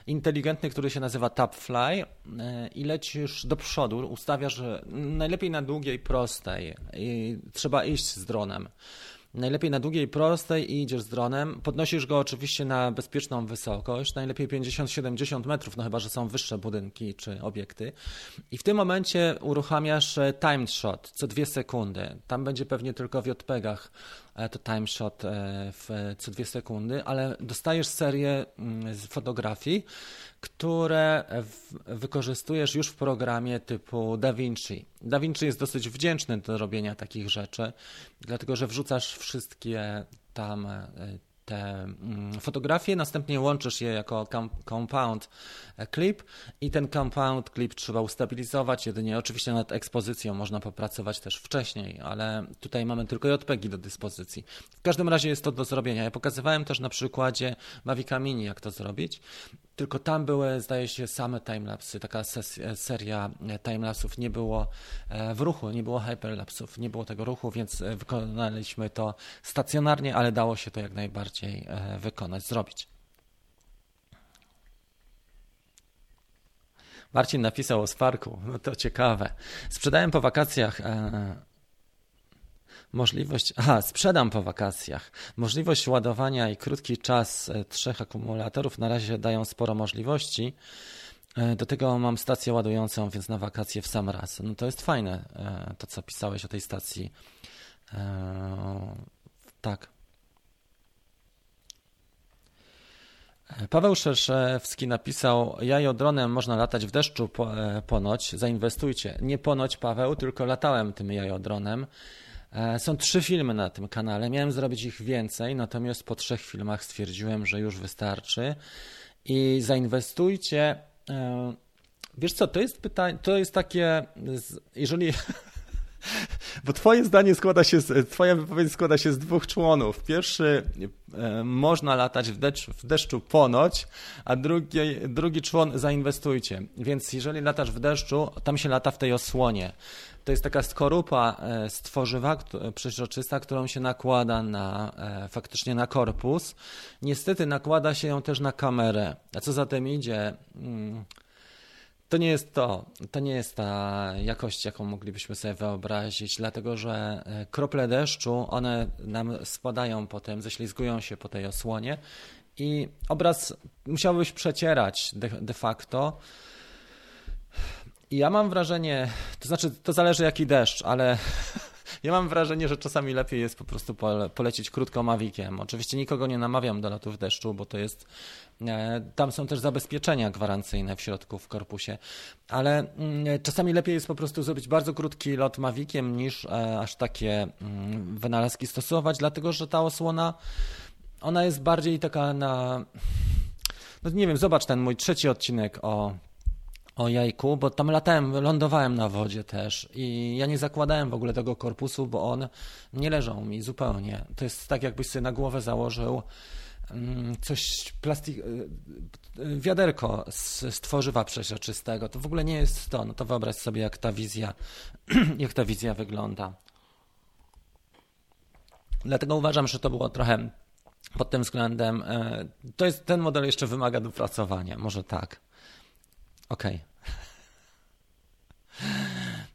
inteligentny, który się nazywa Tapfly i lecisz do przodu. Ustawiasz najlepiej na długiej, prostej. I trzeba iść z dronem. Najlepiej na długiej, prostej i idziesz z dronem. Podnosisz go oczywiście na bezpieczną wysokość, najlepiej 50-70 metrów, no chyba, że są wyższe budynki czy obiekty. I w tym momencie uruchamiasz e, time shot co dwie sekundy. Tam będzie pewnie tylko w JPEGach e, to time shot e, w co dwie sekundy, ale dostajesz serię mm, z fotografii, które w, wykorzystujesz już w programie typu DaVinci. DaVinci jest dosyć wdzięczny do robienia takich rzeczy, dlatego że wrzucasz wszystkie tam e, te mm, fotografie, następnie łączysz je jako com- compound e, clip i ten compound clip trzeba ustabilizować jedynie. Oczywiście nad ekspozycją można popracować też wcześniej, ale tutaj mamy tylko JPEGi do dyspozycji. W każdym razie jest to do zrobienia. Ja pokazywałem też na przykładzie Mavica Mini, jak to zrobić. Tylko tam były, zdaje się, same timelapsy, taka ses- seria e, timelapsów. Nie było e, w ruchu, nie było hyperlapsów, nie było tego ruchu, więc e, wykonaliśmy to stacjonarnie, ale dało się to jak najbardziej e, wykonać, zrobić. Marcin napisał o Sparku, no to ciekawe. Sprzedałem po wakacjach e, Możliwość, aha, sprzedam po wakacjach. Możliwość ładowania i krótki czas e, trzech akumulatorów na razie dają sporo możliwości. E, Do tego mam stację ładującą, więc na wakacje w sam raz. No to jest fajne, e, to co pisałeś o tej stacji. Tak. Paweł Szerszewski napisał, jajodronem można latać w deszczu po, ponoć, zainwestujcie. Nie ponoć Paweł, tylko latałem tym jajodronem. E, Są trzy filmy na tym kanale. Miałem zrobić ich więcej, natomiast po trzech filmach stwierdziłem, że już wystarczy. I zainwestujcie. e, Wiesz co, to jest pytanie, to jest takie, jeżeli. Bo twoje zdanie składa się, z, twoja wypowiedź składa się z dwóch członów. Pierwszy, e, można latać w deszczu, w deszczu ponoć, a drugi, drugi człon, zainwestujcie. Więc jeżeli latasz w deszczu, tam się lata w tej osłonie. To jest taka skorupa e, z tworzywa kt- przeźroczysta, którą się nakłada na, e, faktycznie na korpus. Niestety nakłada się ją też na kamerę. A co za tym idzie? Mm, to nie jest to. To nie jest ta jakość, jaką moglibyśmy sobie wyobrazić, dlatego że e, krople deszczu, one nam spadają potem, ześlizgują się po tej osłonie i obraz musiałbyś przecierać de, de facto. I ja mam wrażenie, to znaczy, to zależy jaki deszcz, ale ja mam wrażenie, że czasami lepiej jest po prostu pole, polecieć krótko Maviciem. Oczywiście nikogo nie namawiam do lotu w deszczu, bo to jest, e, tam są też zabezpieczenia gwarancyjne w środku, w korpusie, ale mm, czasami lepiej jest po prostu zrobić bardzo krótki lot Maviciem niż e, aż takie mm, wynalazki stosować, dlatego że ta osłona, ona jest bardziej taka na, no nie wiem, zobacz ten mój trzeci odcinek o o jajku, bo tam latałem, lądowałem na wodzie też i ja nie zakładałem w ogóle tego korpusu, bo on nie leżał mi zupełnie. To jest tak, jakbyś sobie na głowę założył mm, coś, plastik, y, y, wiaderko z, z tworzywa przeźroczystego. To w ogóle nie jest to. No to wyobraź sobie, jak ta wizja, jak ta wizja wygląda. Dlatego uważam, że to było trochę pod tym względem. e, To jest, ten model jeszcze wymaga dopracowania, może tak. Okej.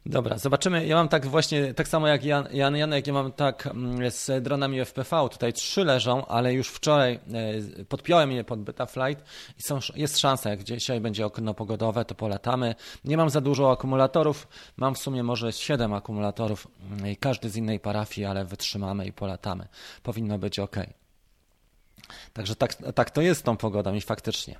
Dobra, zobaczymy. Ja mam tak właśnie, tak samo jak Jan, Jan Janek, ja mam tak mm, z dronami FPV. Tutaj trzy leżą, ale już wczoraj e, podpiąłem je pod Betaflight i są, jest szansa, jak dzisiaj będzie okno pogodowe, to polatamy. Nie mam za dużo akumulatorów, mam w sumie może siedem akumulatorów, mm, każdy z innej parafii, ale wytrzymamy i polatamy. Powinno być ok. Także tak, tak to jest z tą pogodą i faktycznie.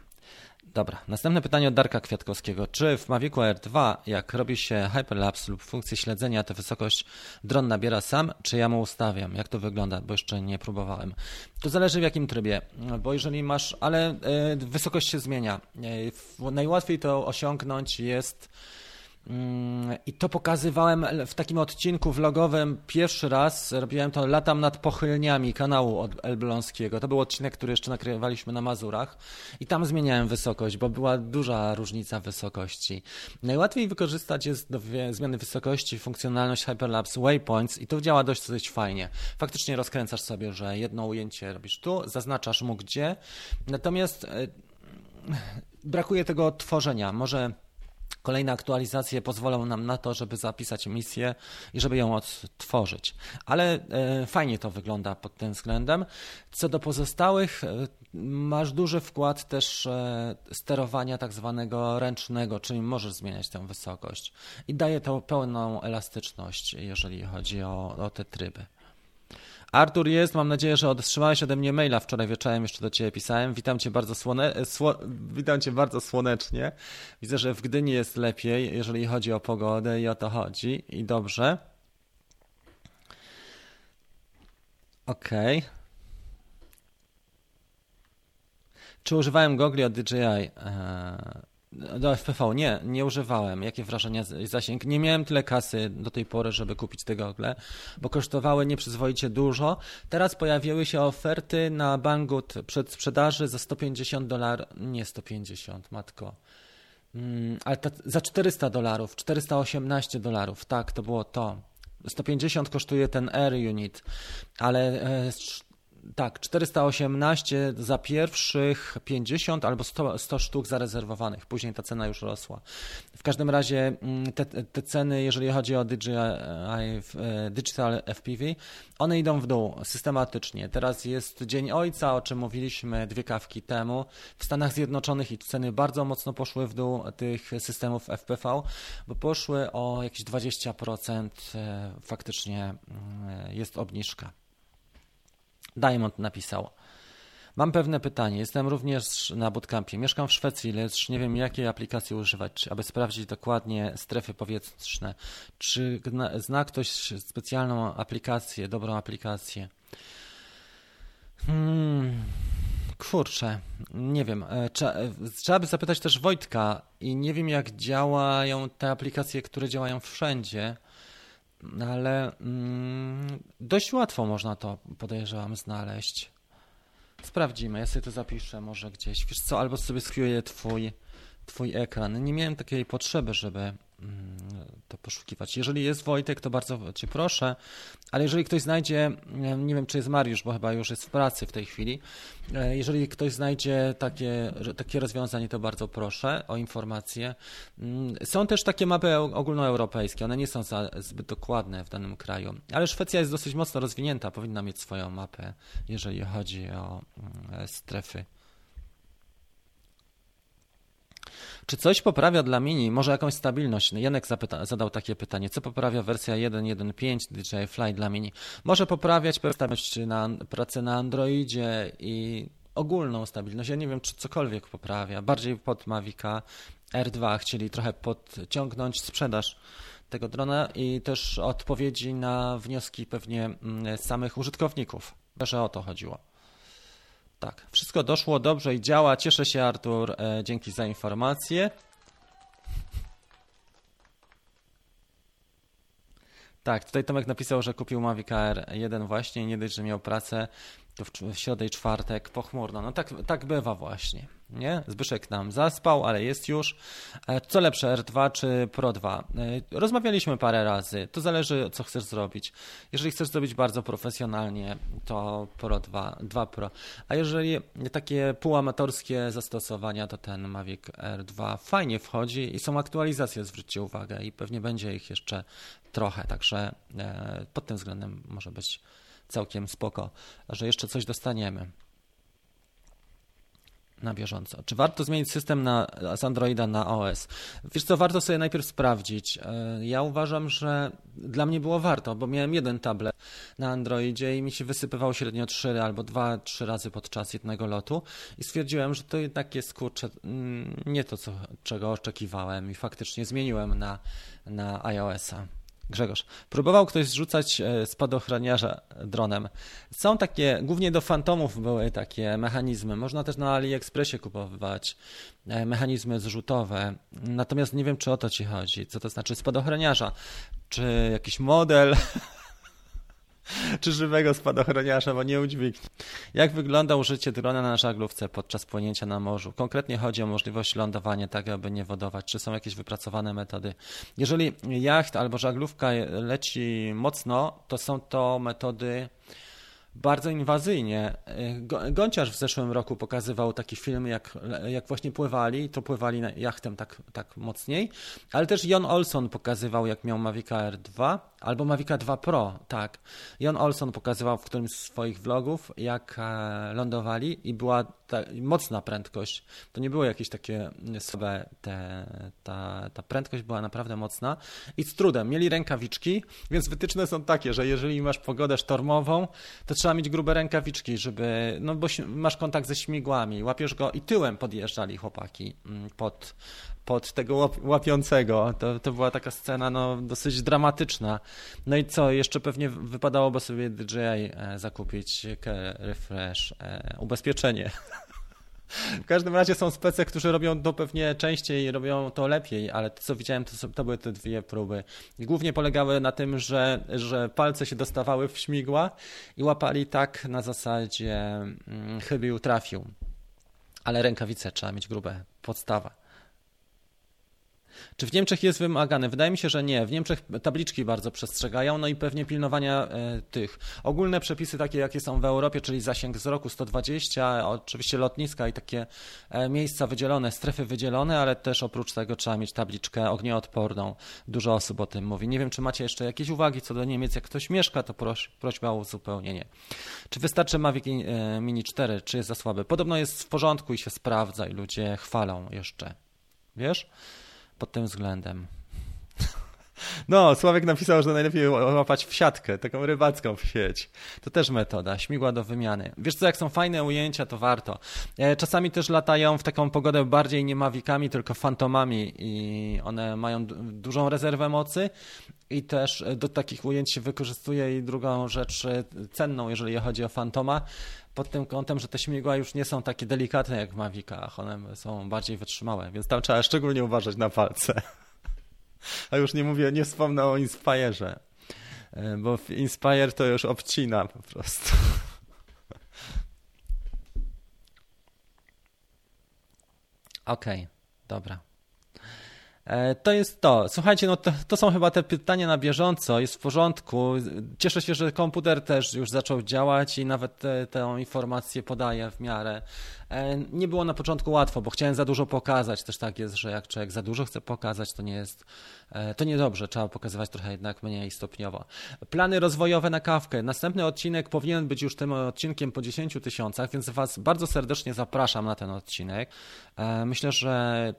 Dobra, następne pytanie od Darka Kwiatkowskiego. Czy w Mavicu R2, jak robi się hyperlapse lub funkcję śledzenia, tę wysokość dron nabiera sam, czy ja mu ustawiam? Jak to wygląda? Bo jeszcze nie próbowałem. To zależy w jakim trybie, bo jeżeli masz, ale e, wysokość się zmienia. E, najłatwiej to osiągnąć jest I to pokazywałem w takim odcinku vlogowym pierwszy raz. Robiłem to latam nad pochylniami kanału od Elbląskiego. To był odcinek, który jeszcze nagrywaliśmy na Mazurach. I tam zmieniałem wysokość, bo była duża różnica wysokości. Najłatwiej wykorzystać jest do zmiany wysokości funkcjonalność Hyperlapse Waypoints i to działa dość, dość fajnie. Faktycznie rozkręcasz sobie, że jedno ujęcie robisz tu, zaznaczasz mu gdzie. Natomiast e, brakuje tego odtworzenia. Może Kolejne aktualizacje pozwolą nam na to, żeby zapisać misję i żeby ją odtworzyć. Ale e, fajnie to wygląda pod tym względem. Co do pozostałych, e, masz duży wkład też e, sterowania tak zwanego ręcznego, czyli możesz zmieniać tę wysokość. I daje to pełną elastyczność, jeżeli chodzi o, o te tryby. Artur jest, mam nadzieję, że otrzymałeś ode mnie maila. Wczoraj wieczorem jeszcze do Ciebie pisałem. Witam Cię bardzo, słone... Sło... Witam cię bardzo słonecznie. Widzę, że w Gdyni jest lepiej, jeżeli chodzi o pogodę i o to chodzi. I dobrze. Okej. Okay. Czy używałem gogli od DJI? Eee, do FPV nie, nie używałem. Jakie wrażenia, zasięg? Nie miałem tyle kasy do tej pory, żeby kupić te gogle, bo kosztowały nieprzyzwoicie dużo. Teraz pojawiły się oferty na Banggood przed sprzedaży za 150 dolarów, nie 150, matko. Mm, ale ta, za 400 dolarów, 418 dolarów, tak, to było to. 150 kosztuje ten Air Unit, ale e, tak, 418 za pierwszych 50 albo 100, 100 sztuk zarezerwowanych. Później ta cena już rosła. W każdym razie mm, te, te ceny, jeżeli chodzi o DJI, e, Digital FPV, one idą w dół systematycznie. Teraz jest Dzień Ojca, o czym mówiliśmy dwie kawki temu. W Stanach Zjednoczonych i ceny bardzo mocno poszły w dół tych systemów FPV, bo poszły o jakieś 20% e, faktycznie mm, jest obniżka. Diamond napisał. Mam pewne pytanie. Jestem również na bootcampie. Mieszkam w Szwecji, lecz nie wiem, jakiej aplikacji używać, aby sprawdzić dokładnie strefy powietrzne. Czy zna ktoś specjalną aplikację, dobrą aplikację? Hmm, kurczę, nie wiem. E, trzeba, e, trzeba by zapytać też Wojtka i nie wiem, jak działają te aplikacje, które działają wszędzie ale mm, dość łatwo można to, podejrzewam, znaleźć. Sprawdzimy, ja sobie to zapiszę może gdzieś. Wiesz co, albo sobie skryję twój, twój ekran. Nie miałem takiej potrzeby, żeby to poszukiwać. Jeżeli jest Wojtek, to bardzo Cię proszę, ale jeżeli ktoś znajdzie, nie wiem czy jest Mariusz, bo chyba już jest w pracy w tej chwili, e, jeżeli ktoś znajdzie takie, takie rozwiązanie, to bardzo proszę o informację. Mm, są też takie mapy ogólnoeuropejskie, one nie są zbyt dokładne w danym kraju, ale Szwecja jest dosyć mocno rozwinięta, powinna mieć swoją mapę, jeżeli chodzi o mm, strefy. Czy coś poprawia dla Mini, może jakąś stabilność? Janek zapyta, zadał takie pytanie. Co poprawia wersja 1.1.5 DJI Fly dla Mini? Może poprawiać stabilność na pracę na Androidzie i ogólną stabilność. Ja nie wiem, czy cokolwiek poprawia. Bardziej pod Mavica R2 chcieli trochę podciągnąć sprzedaż tego drona i też odpowiedzi na wnioski pewnie mm, samych użytkowników. Że o to chodziło. Tak, wszystko doszło dobrze i działa. Cieszę się, Artur. E, dzięki za informację. Tak, tutaj Tomek napisał, że kupił Mavic Air 1 właśnie nie dość, że miał pracę, to w środę i czwartek pochmurno. No tak, tak bywa właśnie. Nie? Zbyszek nam zaspał, ale jest już. E, co lepsze, R2 czy Pro 2? E, rozmawialiśmy parę razy. To zależy, co chcesz zrobić. Jeżeli chcesz zrobić bardzo profesjonalnie, to Pro 2, 2 Pro. A jeżeli takie półamatorskie zastosowania, to ten Mavic R2 fajnie wchodzi i są aktualizacje, zwróćcie uwagę, i pewnie będzie ich jeszcze trochę, także e, pod tym względem może być całkiem spoko, że jeszcze coś dostaniemy na bieżąco. Czy warto zmienić system na, z Androida na OS? Wiesz co, warto sobie najpierw sprawdzić. E, ja uważam, że dla mnie było warto, bo miałem jeden tablet na Androidzie i mi się wysypywał średnio 3 albo 2-3 razy podczas jednego lotu i stwierdziłem, że to jednak jest kurczę mm, nie to, co, czego oczekiwałem i faktycznie zmieniłem na, na iOS-a. Grzegorz. Próbował ktoś zrzucać e, spadochroniarza dronem. Są takie, głównie do fantomów były takie mechanizmy. Można też na AliExpressie kupować e, mechanizmy zrzutowe. Natomiast nie wiem, czy o to ci chodzi. Co to znaczy spadochroniarza? Czy jakiś model? czy żywego spadochroniarza, bo nie udźwignie. Jak wygląda użycie drona na żaglówce podczas płynięcia na morzu? Konkretnie chodzi o możliwość lądowania tak, aby nie wodować. Czy są jakieś wypracowane metody? Jeżeli jacht albo żaglówka leci mocno, to są to metody bardzo inwazyjnie. Gąciarz w zeszłym roku pokazywał taki film, jak, jak właśnie pływali, to pływali jachtem tak, tak mocniej, ale też Jon Olson pokazywał, jak miał Mavic r 2 albo Mavica 2 Pro, tak. Jon Olson pokazywał w którymś z swoich vlogów, jak e, lądowali i była mocna prędkość. To nie było jakieś takie słabe, te, ta, ta prędkość była naprawdę mocna i z trudem. Mieli rękawiczki, więc wytyczne są takie, że jeżeli masz pogodę sztormową, to trzeba mieć grube rękawiczki, żeby, no bo masz kontakt ze śmigłami, łapiesz go i tyłem podjeżdżali chłopaki mm, pod, pod tego łapiącego. To, to była taka scena no, dosyć dramatyczna. No i co, jeszcze pewnie wypadałoby sobie DJI e, zakupić refresh, e, ubezpieczenie. W każdym razie są spece, którzy robią to pewnie częściej robią to lepiej, ale to co widziałem, to, to były te dwie próby. Głównie polegały na tym, że, że palce się dostawały w śmigła i łapali tak na zasadzie hmm, chybił, trafił. Ale rękawice trzeba mieć grube, podstawa. Czy w Niemczech jest wymagane? Wydaje mi się, że nie. W Niemczech tabliczki bardzo przestrzegają, no i pewnie pilnowania e, tych. Ogólne przepisy takie, jakie są w Europie, czyli zasięg wzroku 120, oczywiście lotniska i takie e, miejsca wydzielone, strefy wydzielone, ale też oprócz tego trzeba mieć tabliczkę ognioodporną. Dużo osób o tym mówi. Nie wiem, czy macie jeszcze jakieś uwagi co do Niemiec. Jak ktoś mieszka, to proś, prośba o uzupełnienie. Czy wystarczy Mavic e, Mini 4, czy jest za słaby? Podobno jest w porządku i się sprawdza i ludzie chwalą jeszcze. Wiesz? Pod tym względem. No, Sławek napisał, że najlepiej łapać w siatkę, taką rybacką w sieć. To też metoda, śmigła do wymiany. Wiesz co, jak są fajne ujęcia, to warto. E, czasami też latają w taką pogodę bardziej nie mawikami, tylko fantomami i one mają dużą rezerwę mocy i też do takich ujęć się wykorzystuje i drugą rzecz e, cenną, jeżeli chodzi o fantoma, pod tym kątem, że te śmigła już nie są takie delikatne jak w Mavicach, one są bardziej wytrzymałe, więc tam trzeba szczególnie uważać na palce. A już nie mówię, nie wspomnę o Inspire'ze, e, bo Inspire to już obcina po prostu. Okej, okay, dobra. E, to jest to. Słuchajcie, no to, to, są chyba te pytania na bieżąco, jest w porządku. Cieszę się, że komputer też już zaczął działać i nawet tę informację podaje w miarę. E, nie było na początku łatwo, bo chciałem za dużo pokazać. Też tak jest, że jak człowiek za dużo chce pokazać, to nie jest, e, to niedobrze. Trzeba pokazywać trochę jednak mniej stopniowo. Plany rozwojowe na kawkę. Następny odcinek powinien być już tym odcinkiem po 10 tysiącach, więc Was bardzo serdecznie zapraszam na ten odcinek. E, myślę, że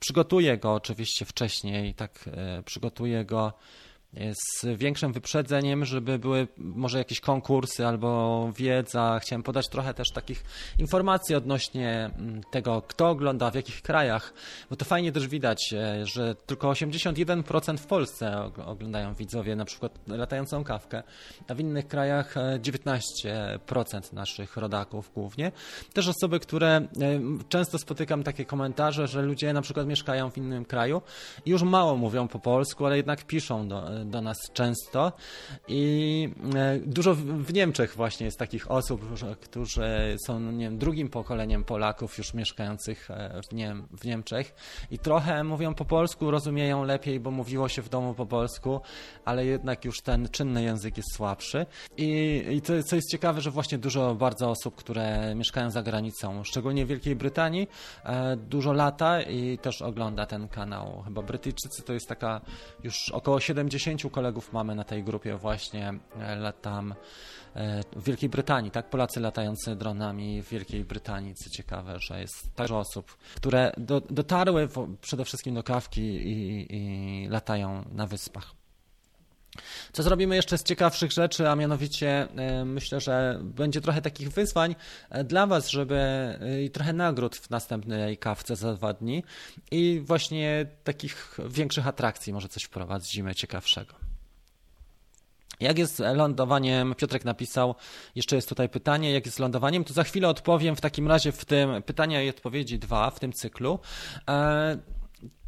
przygotuję go oczywiście wcześniej, tak przygotuję go z większym wyprzedzeniem, żeby były może jakieś konkursy albo wiedza. Chciałem podać trochę też takich informacji odnośnie mm, tego, kto ogląda, w jakich krajach, bo to fajnie też widać, e, że tylko 81% w Polsce oglądają widzowie na przykład latającą kawkę, a w innych krajach 19% e, naszych rodaków głównie. Też osoby, które e, często spotykam takie komentarze, że ludzie na przykład mieszkają w innym kraju i już mało mówią po polsku, ale jednak piszą do, do nas często. I e, dużo w Niemczech właśnie jest takich osób, którzy są nie wiem, drugim pokoleniem Polaków już mieszkających e, w, Niem w Niemczech. I trochę mówią po polsku, rozumieją lepiej, bo mówiło się w domu po polsku, ale jednak już ten czynny język jest słabszy. I, i to, co jest ciekawe, że właśnie dużo bardzo osób, które mieszkają za granicą, szczególnie w Wielkiej Brytanii, e, dużo lata i też ogląda ten kanał. Chyba Brytyjczycy to jest taka już około 70 kolegów mamy na tej grupie właśnie e, latam e, w Wielkiej Brytanii, tak? Polacy latający dronami w Wielkiej Brytanii, co ciekawe, że jest także osób, które do, dotarły w, przede wszystkim do kawki i, i latają na wyspach. Co zrobimy jeszcze z ciekawszych rzeczy, a mianowicie e, myślę, że będzie trochę takich wyzwań dla Was, żeby i trochę nagród w następnej kawce za dwa dni i właśnie takich większych atrakcji może coś wprowadzimy ciekawszego. Jak jest lądowaniem? Piotrek napisał, jeszcze jest tutaj pytanie, jak jest lądowaniem, to za chwilę odpowiem w takim razie w tym pytania i odpowiedzi dwa w tym cyklu.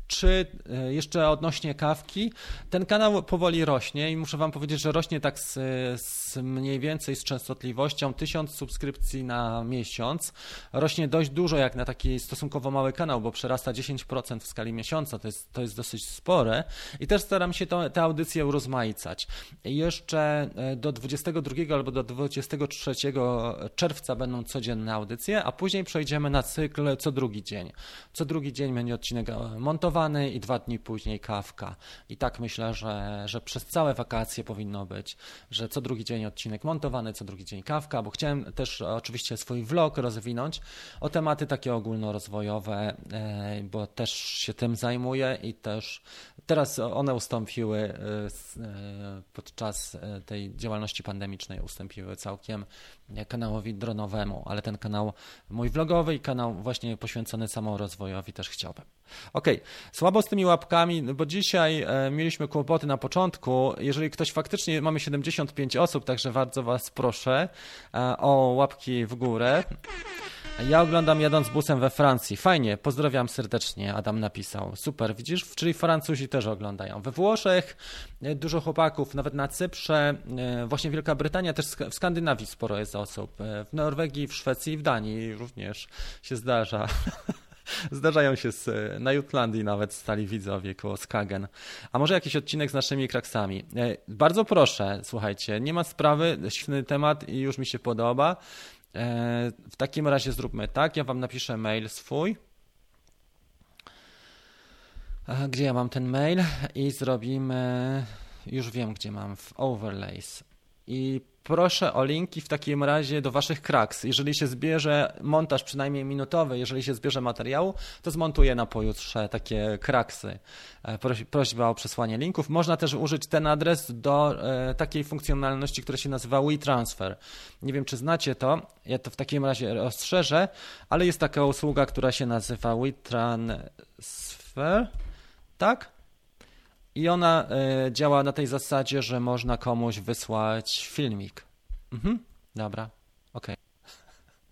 Czy e, jeszcze odnośnie kawki, ten kanał powoli rośnie i muszę Wam powiedzieć, że rośnie tak z, z mniej więcej z częstotliwością 1000 subskrypcji na miesiąc. Rośnie dość dużo jak na taki stosunkowo mały kanał, bo przerasta 10% w skali miesiąca, to jest, to jest dosyć spore i też staram się to, te audycje urozmaicać. Jeszcze e, do 22 albo do 23 czerwca będą codzienne audycje, a później przejdziemy na cykl co drugi dzień. Co drugi dzień będzie odcinek e, i dwa dni później kawka. I tak myślę, że, że przez całe wakacje powinno być, że co drugi dzień odcinek montowany, co drugi dzień kawka, bo chciałem też oczywiście swój vlog rozwinąć o tematy takie ogólnorozwojowe, e, bo też się tym zajmuję i też teraz one ustąpiły e, e, podczas e, tej działalności pandemicznej, ustąpiły całkiem kanałowi dronowemu, ale ten kanał mój vlogowy i kanał właśnie poświęcony samorozwojowi też chciałbym. Okej, słabo z tymi łapkami, no bo dzisiaj e, mieliśmy kłopoty na początku. Jeżeli ktoś faktycznie, mamy 75 osób, także bardzo Was proszę e, o łapki w górę. Ja oglądam jadąc busem we Francji. Fajnie, pozdrawiam serdecznie, Adam napisał. Super, widzisz, czyli Francuzi też oglądają. We Włoszech e, dużo chłopaków, nawet na Cyprze, właśnie Wielka Brytania, też w Skandynawii sporo jest osób. W Norwegii, w Szwecji i w Danii również się zdarza. Zdarzają się z, na Jutlandii nawet stali widzowie koło Skagen. A może jakiś odcinek z naszymi kraksami? E, Bardzo proszę, słuchajcie, nie ma sprawy, świetny temat i już mi się podoba. E, W takim razie zróbmy tak, ja wam napiszę mail swój. A, Gdzie ja mam ten mail? I zrobimy, już wiem gdzie mam, w overlays. I proszę o linki w takim razie do waszych kraks. Jeżeli się zbierze montaż przynajmniej minutowy, jeżeli się zbierze materiału, to zmontuję na pojutrze takie kraksy. E, proś- Prośba o przesłanie linków. Można też użyć ten adres do e, takiej funkcjonalności, która się nazywa WeTransfer. Nie wiem, czy znacie to. Ja to w takim razie rozszerzę, ale jest taka usługa, która się nazywa WeTransfer. Tak? I ona e, działa na tej zasadzie, że można komuś wysłać filmik. Mhm. Dobra, okej.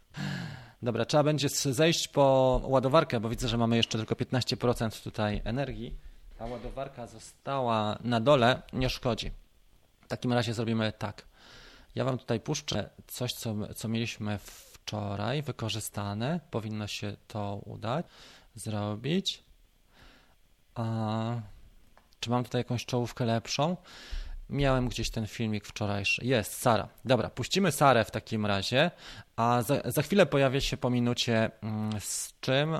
Dobra, trzeba będzie zejść po ładowarkę, bo widzę, że mamy jeszcze tylko 15% tutaj energii, a ładowarka została na dole, nie szkodzi. W takim razie zrobimy tak. Ja Wam tutaj puszczę coś, co, co mieliśmy wczoraj wykorzystane. Powinno się to udać zrobić. A, czy mam tutaj jakąś czołówkę lepszą? Miałem gdzieś ten filmik wczorajszy. Jest, Sara. Dobra, puścimy Sarę w takim razie, a za, za chwilę pojawia się po minucie mm, z czym.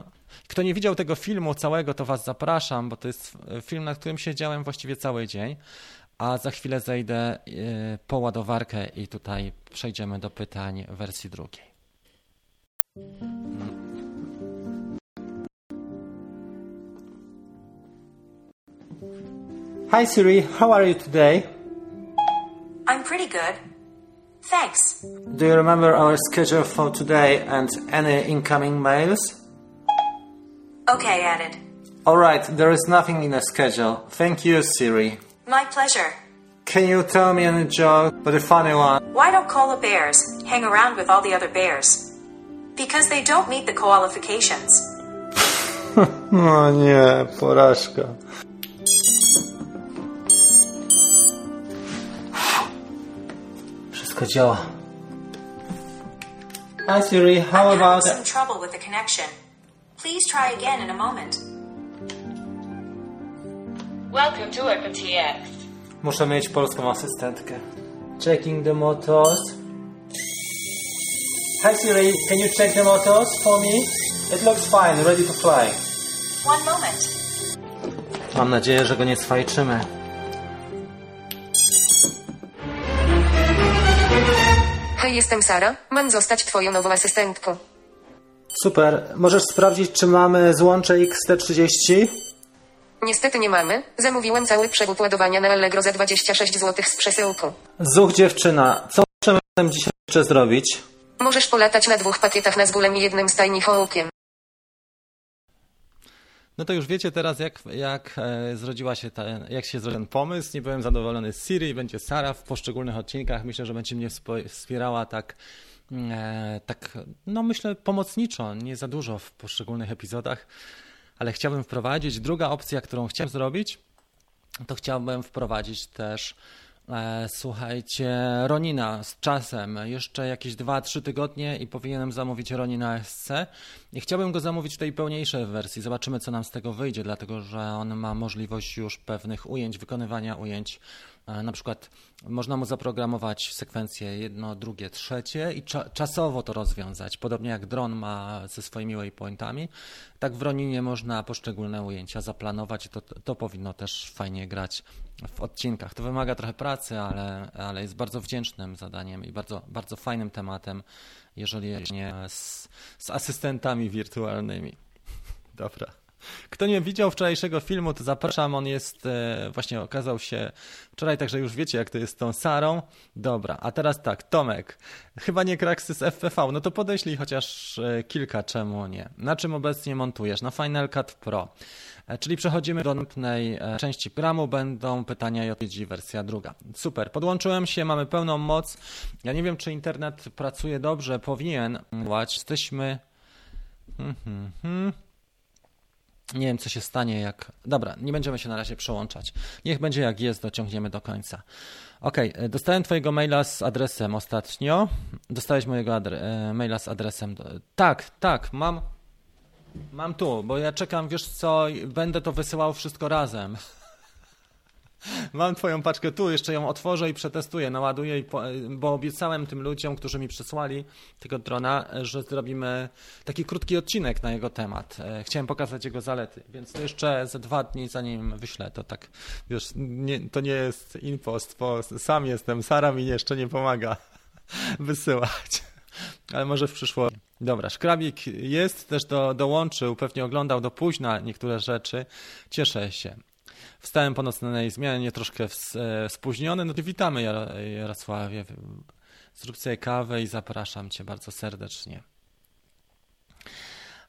Kto nie widział tego filmu całego, to Was zapraszam, bo to jest e, film, na którym siedziałem właściwie cały dzień. A za chwilę zejdę e, po ładowarkę i tutaj przejdziemy do pytań wersji drugiej. Hi Siri, how are you today? I'm pretty good. Thanks. Do you remember our schedule for today and any incoming mails? Okay, added. Alright, there is nothing in the schedule. Thank you, Siri. My pleasure. Can you tell me any joke, but a funny one? Why don't koala bears hang around with all the other bears? Because they don't meet the qualifications. No nie, porażka. Wszystko działa. Hi Siri, how I'm having about... some trouble with the connection. Please try again in a moment. Welcome to OpenTX. Muszę mieć polską asystentkę. Checking the motors. Hi Siri, can you check the motors for me? It looks fine, ready to fly. One moment. Mam nadzieję, że go nie swajczymy. Hej, jestem Sara. Mam zostać twoją nową asystentką. Super. Możesz sprawdzić, czy mamy złącze XT30? Niestety nie mamy. Zamówiłem cały przewód ładowania na Allegro za 26 zł z przesyłką. Zuch dziewczyna, co możemy dzisiaj jeszcze zrobić? Możesz polatać na dwóch pakietach na zgulem i jednym stajni hołkiem. No to już wiecie teraz, jak, jak e, zrodziła się ta, jak się zrodził ten pomysł. Nie byłem zadowolony z Siri, będzie Sara w poszczególnych odcinkach. Myślę, że będzie mnie wspierała tak, e, tak, no myślę pomocniczo, nie za dużo w poszczególnych epizodach, ale chciałbym wprowadzić. Druga opcja, którą chciałem zrobić, to chciałbym wprowadzić też słuchajcie, Ronina z czasem, jeszcze jakieś 2-3 tygodnie i powinienem zamówić Ronina SC. I chciałbym go zamówić w tej pełniejszej wersji. Zobaczymy, co nam z tego wyjdzie, dlatego że on ma możliwość już pewnych ujęć, wykonywania ujęć. E, na przykład można mu zaprogramować sekwencje jedno, drugie, trzecie i cza czasowo to rozwiązać. Podobnie jak dron ma ze swoimi waypointami, tak w Roninie można poszczególne ujęcia zaplanować i to, to powinno też fajnie grać w odcinkach. To wymaga trochę pracy, ale, ale jest bardzo wdzięcznym zadaniem i bardzo, bardzo fajnym tematem, jeżeli nie z, z asystentami wirtualnymi. Dobra. Kto nie widział wczorajszego filmu, to zapraszam. On jest, e, właśnie okazał się wczoraj, także już wiecie, jak to jest z tą Sarą. Dobra, a teraz tak, Tomek. Chyba nie Kraksys FPV, no to podeślij chociaż e, kilka, czemu nie. Na czym obecnie montujesz? Na Final Cut Pro. E, czyli przechodzimy do następnej części programu, będą pytania i odpowiedzi, wersja druga. Super, podłączyłem się, mamy pełną moc. Ja nie wiem, czy internet pracuje dobrze, powinien. Jesteśmy... Hmm, hmm, hmm. Nie wiem, co się stanie, jak. Dobra, nie będziemy się na razie przełączać. Niech będzie jak jest, dociągniemy do końca. Ok, dostałem Twojego maila z adresem ostatnio. Dostałeś mojego adre... E, maila z adresem. Tak, tak, mam. Mam tu, bo ja czekam, wiesz co, będę to wysyłał wszystko razem. Mam twoją paczkę tu, jeszcze ją otworzę i przetestuję, naładuję, bo obiecałem tym ludziom, którzy mi przysłali tego drona, że zrobimy taki krótki odcinek na jego temat. E, chciałem pokazać jego zalety, więc to jeszcze ze dwa dni zanim wyślę, to tak, wiesz, nie, to nie jest impost, bo sam jestem, Sara mi jeszcze nie pomaga wysyłać. Ale może w przyszłości. Dobra, szkrabik jest, też do, dołączył, pewnie oglądał do późna niektóre rzeczy. Cieszę się. Wstałem po nocnej zmianie, troszkę e, spóźniony. No to witamy Jarosławie. Zrób sobie kawę i zapraszam Cię bardzo serdecznie.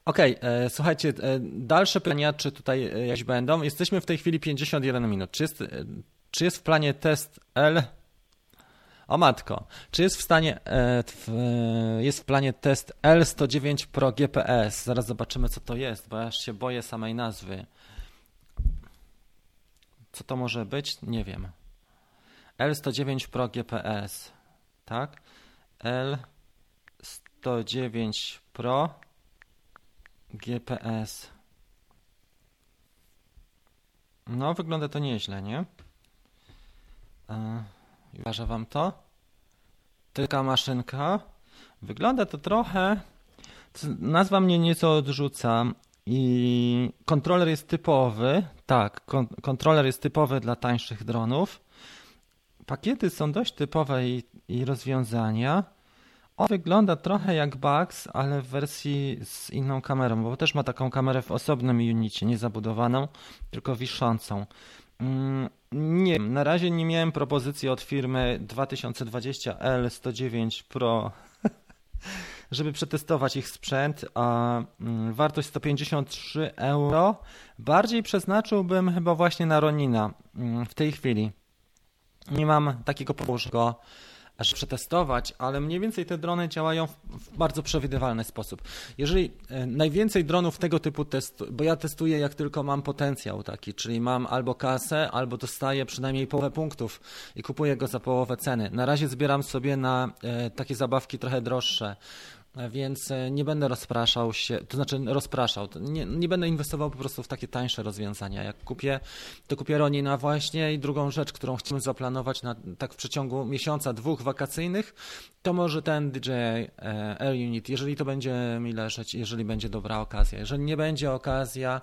Okej, okay, słuchajcie, e, dalsze pytania, czy tutaj jakieś będą? Jesteśmy w tej chwili 51 minut. Czy jest, e, czy jest w planie test L? O matko, czy jest w stanie, jest w planie test L109 Pro GPS? Zaraz zobaczymy, co to jest, bo ja się boję samej nazwy. Co to może być? Nie wiem. L109 Pro GPS, tak? L109 Pro GPS. No, wygląda to nieźle, nie? Uważa wam to? Taka maszynka. Wygląda to trochę. Nazwa mnie nieco odrzuca. I kontroler jest typowy, tak, kon kontroler jest typowy dla tańszych dronów. Pakiety są dość typowe i, i rozwiązania. On wygląda trochę jak Bugs, ale w wersji z inną kamerą, bo też ma taką kamerę w osobnym unicie, nie zabudowaną, tylko wiszącą. Mm, nie na razie nie miałem propozycji od firmy 2020L109 Pro żeby przetestować ich sprzęt, a mm, wartość 153 euro bardziej przeznaczyłbym chyba właśnie na Ronina mm, w tej chwili. Nie mam takiego położenia aż przetestować, ale mniej więcej te drony działają w, bardzo przewidywalny sposób. Jeżeli e, najwięcej dronów tego typu testu, bo ja testuję jak tylko mam potencjał taki, czyli mam albo kasę, albo dostaję przynajmniej połowę punktów i kupuję go za połowę ceny. Na razie zbieram sobie na e, takie zabawki trochę droższe więc e, nie będę rozpraszał się, to znaczy rozpraszał, nie, nie, będę inwestował po prostu w takie tańsze rozwiązania. Jak kupię, to kupię Ronina właśnie i drugą rzecz, którą chcemy zaplanować na, tak w przeciągu miesiąca, dwóch wakacyjnych, to może ten DJI e, Air Unit, jeżeli to będzie mi leżeć, jeżeli będzie dobra okazja. Jeżeli nie będzie okazja,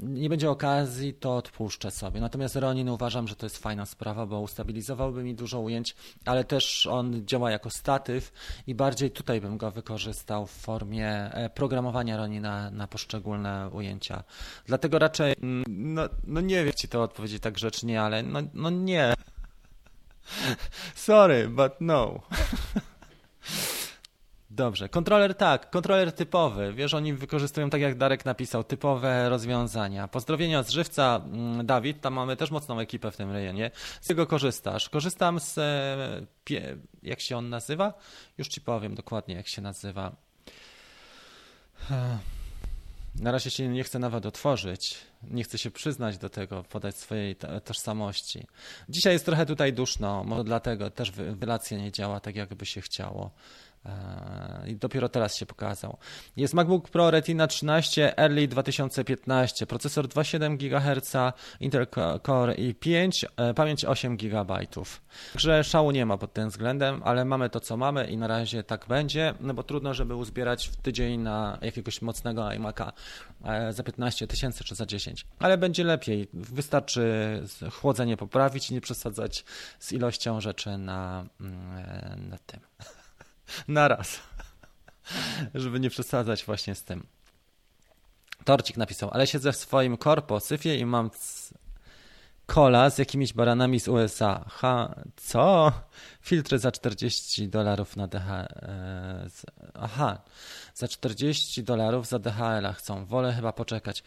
nie będzie okazji, to odpuszczę sobie. Natomiast Ronin uważam, że to jest fajna sprawa, bo ustabilizowałby mi dużo ujęć, ale też on działa jako statyw i bardziej tutaj bym go wykorzystał w formie e, programowania Ronina na poszczególne ujęcia. Dlatego raczej, mm, no, no nie wiem ci to odpowiedzieć tak grzecznie, ale no, no nie. Sorry, but no. Dobrze, kontroler tak, kontroler typowy. Wiesz, oni wykorzystują, tak jak Darek napisał, typowe rozwiązania. Pozdrowienia z żywca, mm, Dawid, tam mamy też mocną ekipę w tym rejonie. Z czego korzystasz? Korzystam z, e, jak się on nazywa? Już ci powiem dokładnie, jak się nazywa. Na razie się nie chcę nawet otworzyć. Nie chcę się przyznać do tego, podać swojej to- tożsamości. Dzisiaj jest trochę tutaj duszno, może dlatego też wy- wylacja nie działa tak, jakby się chciało. Eee, I dopiero teraz się pokazał. Jest MacBook Pro Retina 13 Early 2015, procesor 2,7 GHz, Intel Core i5, e, pamięć 8 GB. Także szału nie ma pod tym względem, ale mamy to, co mamy i na razie tak będzie, no bo trudno, żeby uzbierać w tydzień na jakiegoś mocnego iMac'a e, za 15 tysięcy czy za 10. Ale będzie lepiej. Wystarczy chłodzenie poprawić i nie przesadzać z ilością rzeczy na, mm, e, na tym. Na raz. Żeby nie przesadzać właśnie z tym. Torcik napisał, ale siedzę w swoim korpo, syfie i mam kola z jakimiś baranami z USA. Ha, co? Filtry za 40 dolarów na DH. E, aha, za 40 dolarów za DHL chcą. Wolę chyba poczekać.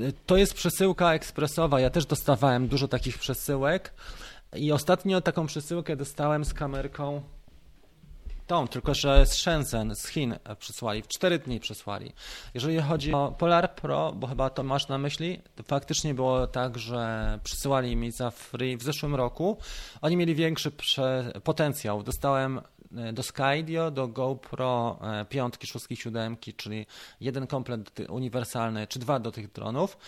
E, To jest przesyłka ekspresowa. Ja też dostawałem dużo takich przesyłek i ostatnio taką przesyłkę dostałem z kamerką tą, tylko że z Shenzhen, z Chin przysłali, w 4 dni przysłali. Jeżeli chodzi o Polar Pro, bo chyba to masz na myśli, to faktycznie było tak, że przysyłali mi za free w zeszłym roku. Oni mieli większy potencjał. Dostałem e, do Skydio, do GoPro e, piątki, szóstki, siódemki, czyli jeden komplet uniwersalny, czy dwa do tych dronów.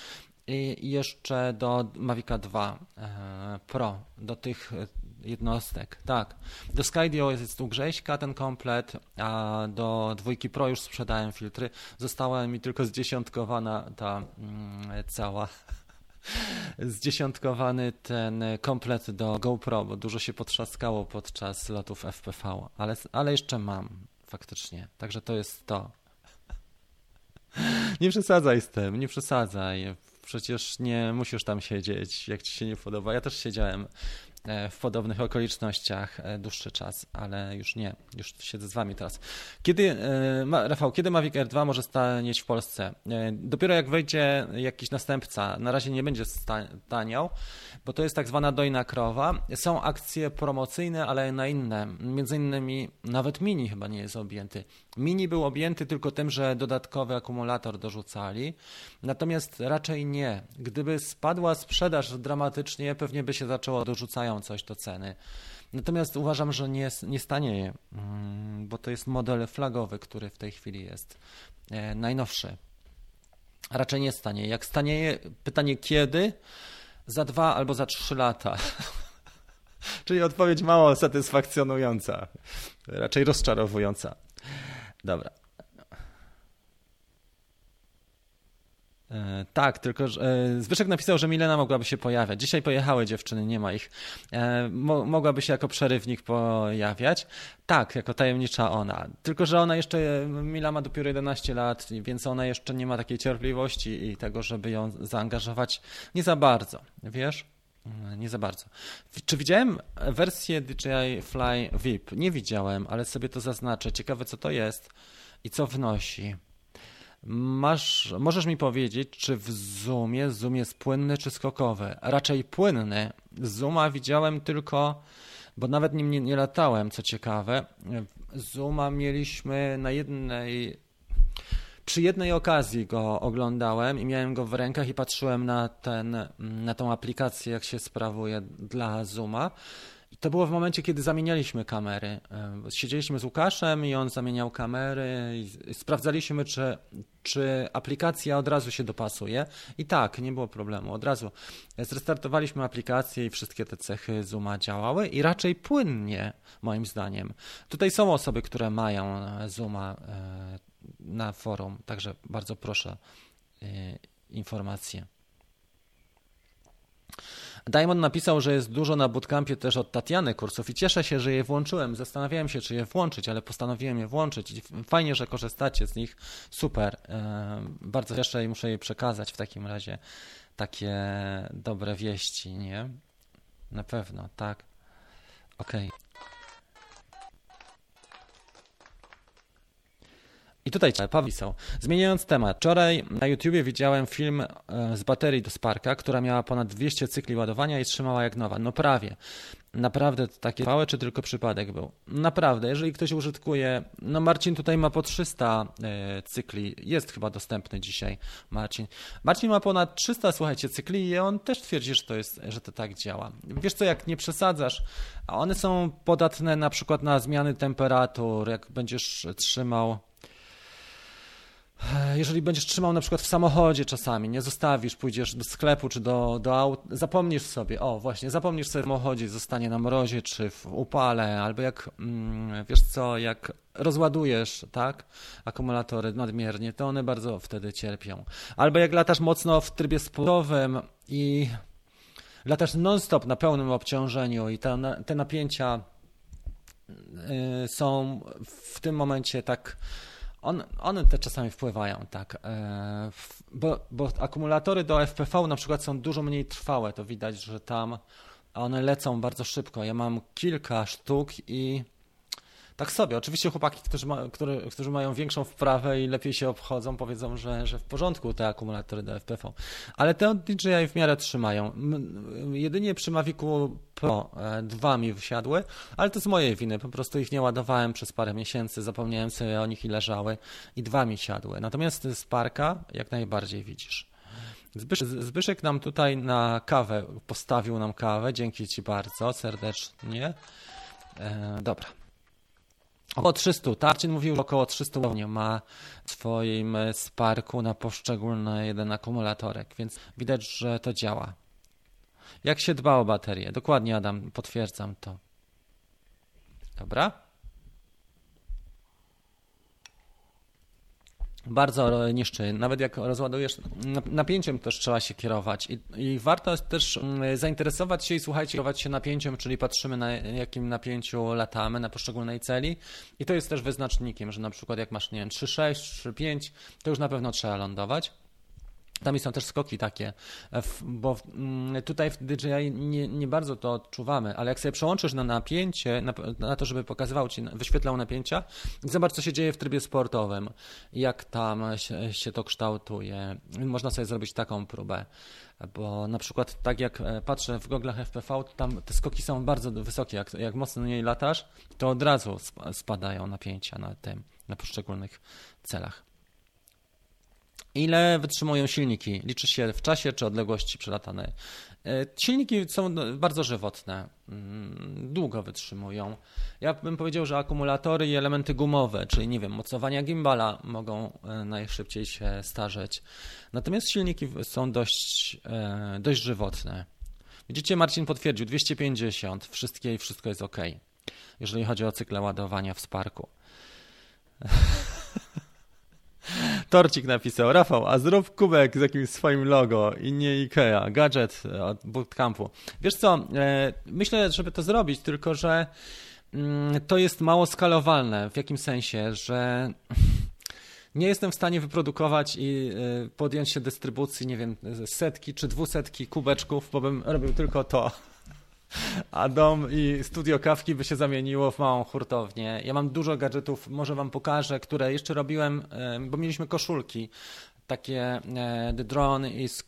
I i jeszcze do Mavica 2 e, Pro, do tych e, jednostek. Tak. Do Skydio jest u Grześka ten komplet, a do dwójki Pro już sprzedałem filtry. Została mi tylko zdziesiątkowana ta mm, cała zdziesiątkowany ten komplet do GoPro, bo dużo się potrzaskało podczas lotów FPV, ale, ale jeszcze mam faktycznie. Także to jest to. Nie przesadzaj z tym, nie przesadzaj. Przecież nie musisz tam siedzieć, jak ci się nie podoba. Ja też siedziałem w podobnych okolicznościach e, dłuższy czas, ale już nie, już siedzę z wami teraz. Kiedy, e, Rafał, kiedy Mavic Air 2 może stanieć w Polsce? E, Dopiero jak wejdzie jakiś następca, na razie nie będzie sta- taniał, bo to jest tak zwana dojna krowa. Są akcje promocyjne, ale na inne, między innymi nawet Mini chyba nie jest objęty. Mini był objęty tylko tym, że dodatkowy akumulator dorzucali, natomiast raczej nie. Gdyby spadła sprzedaż dramatycznie, pewnie by się zaczęło coś do ceny. Natomiast uważam, że nie, nie stanieje, mm, bo to jest model flagowy, który w tej chwili jest e, najnowszy. Raczej nie stanie. Jak stanieje, pytanie kiedy? Za dwa albo za trzy lata. Czyli odpowiedź mało satysfakcjonująca, raczej rozczarowująca. Dobra. E, Tak, tylko że e, Zbyszek napisał, że Milena mogłaby się pojawiać. Dzisiaj pojechały dziewczyny, nie ma ich. E, mo, mogłaby się jako przerywnik pojawiać. Tak, jako tajemnicza ona. Tylko, że ona jeszcze, Mila ma dopiero 11 lat, więc ona jeszcze nie ma takiej cierpliwości i tego, żeby ją zaangażować nie za bardzo, wiesz? Nie za bardzo. Czy widziałem wersję DJI Fly VIP? Nie widziałem, ale sobie to zaznaczę. Ciekawe, co to jest i co wnosi. Masz, możesz mi powiedzieć, czy w Zoomie Zoom jest płynny czy skokowy? Raczej płynny. Zooma widziałem tylko, bo nawet nim nie, nie latałem, co ciekawe. Zooma mieliśmy na jednej, przy jednej okazji go oglądałem i miałem go w rękach i patrzyłem na, ten, na tą aplikację, jak się sprawuje dla Zooma. To było w momencie, kiedy zamienialiśmy kamery. Siedzieliśmy z Łukaszem i on zamieniał kamery sprawdzaliśmy, czy, czy aplikacja od razu się dopasuje. I tak, nie było problemu. Od razu zrestartowaliśmy aplikację i wszystkie te cechy Zooma działały i raczej płynnie, moim zdaniem. Tutaj są osoby, które mają e, Zooma e, na forum, także bardzo proszę e, informacje. Diamond napisał, że jest dużo na bootcampie też od Tatiany kursów i cieszę się, że je włączyłem. Zastanawiałem się, czy je włączyć, ale postanowiłem je włączyć. Fajnie, że korzystacie z nich. Super. E, Bardzo cieszę i muszę je przekazać w takim razie takie dobre wieści, nie? Na pewno, tak. Okej. I tutaj Paweł. Zmieniając temat, wczoraj na YouTubie widziałem film e, z baterii do Sparka, która miała ponad 200 cykli ładowania i trzymała jak nowa. No prawie. Naprawdę to takie małe, czy tylko przypadek był? Naprawdę, jeżeli ktoś użytkuje, no Marcin tutaj ma po 300 e, cykli, jest chyba dostępny dzisiaj Marcin. Marcin ma ponad 300, słuchajcie, cykli i on też twierdzi, że to, jest, że to tak działa. Wiesz co, jak nie przesadzasz, a one są podatne na przykład na zmiany temperatur, jak będziesz trzymał jeżeli będziesz trzymał na przykład w samochodzie czasami, nie zostawisz, pójdziesz do sklepu czy do, do aut, zapomnisz sobie, o właśnie, zapomnisz sobie w samochodzie, zostanie na mrozie czy w upale, albo jak, mm, wiesz co, jak rozładujesz, tak, akumulatory nadmiernie, to one bardzo wtedy cierpią. Albo jak latasz mocno w trybie sportowym i latasz non-stop na pełnym obciążeniu i te, napięcia y, są w tym momencie tak on, one te czasami wpływają, tak. E, bo, bo akumulatory do FPV na przykład są dużo mniej trwałe. To widać, że tam one lecą bardzo szybko. Ja mam kilka sztuk i tak sobie. Oczywiście chłopaki, którzy, ma, który, którzy mają większą wprawę i lepiej się obchodzą, powiedzą, że, że w porządku te akumulatory do FPV. Ale te od DJI w miarę trzymają. Jedynie przy Mavicu Pro 2 e, mi wysiadły, ale to z mojej winy. Po prostu ich nie ładowałem przez parę miesięcy, zapomniałem sobie o nich i leżały i dwa mi siadły. Natomiast z Parka jak najbardziej widzisz. Zbyszek, Zbyszek nam tutaj na kawę postawił nam kawę. Dzięki Ci bardzo serdecznie. E, dobra. Około 300, Tarcin mówił, że około 300 nie ma w swoim sparku na poszczególny jeden akumulatorek, więc widać, że to działa. Jak się dba o baterię? Dokładnie, Adam, potwierdzam to. Dobra. Bardzo niszczy. Nawet jak rozładujesz, napięciem też trzeba się kierować I, i, warto też mm, zainteresować się i słuchajcie, kierować się napięciem, czyli patrzymy na jakim napięciu latamy na poszczególnej celi i to jest też wyznacznikiem, że na przykład jak masz, nie wiem, 3,6, 3,5, to już na pewno trzeba lądować. Tam są też skoki takie, bo mm, tutaj w DJI nie, nie bardzo to odczuwamy, ale jak sobie przełączysz na napięcie, na, na, to, żeby pokazywał ci, wyświetlał napięcia, zobacz, co się dzieje w trybie sportowym, jak tam się, się to kształtuje. Można sobie zrobić taką próbę, bo na przykład tak jak e, patrzę w goglach FPV, tam te skoki są bardzo wysokie. Jak, jak mocno niej latasz, to od razu spadają napięcia na tym, na poszczególnych celach. Ile wytrzymują silniki? Liczy się w czasie czy odległości przelatane. E, silniki są bardzo żywotne, mm, długo wytrzymują. Ja bym powiedział, że akumulatory i elementy gumowe, czyli nie wiem, mocowania gimbala mogą e, najszybciej się starzeć. Natomiast silniki są dość, e, dość żywotne. Widzicie, Marcin potwierdził 250, wszystkie i wszystko jest ok, jeżeli chodzi o cykle ładowania w Sparku. Torcik napisał, Rafał, a zrób kubek z jakimś swoim logo i nie Ikea, gadżet od bootcampu. Wiesz co, e, myślę, żeby to zrobić, tylko że mm, to jest mało skalowalne. W jakim sensie, że nie jestem w stanie wyprodukować i e, podjąć się dystrybucji, nie wiem, setki czy dwusetki kubeczków, bo bym robił tylko to a dom i studio kawki by się zamieniło w małą hurtownię. Ja mam dużo gadżetów, może wam pokażę, które jeszcze robiłem, bo mieliśmy koszulki takie e, The Drone is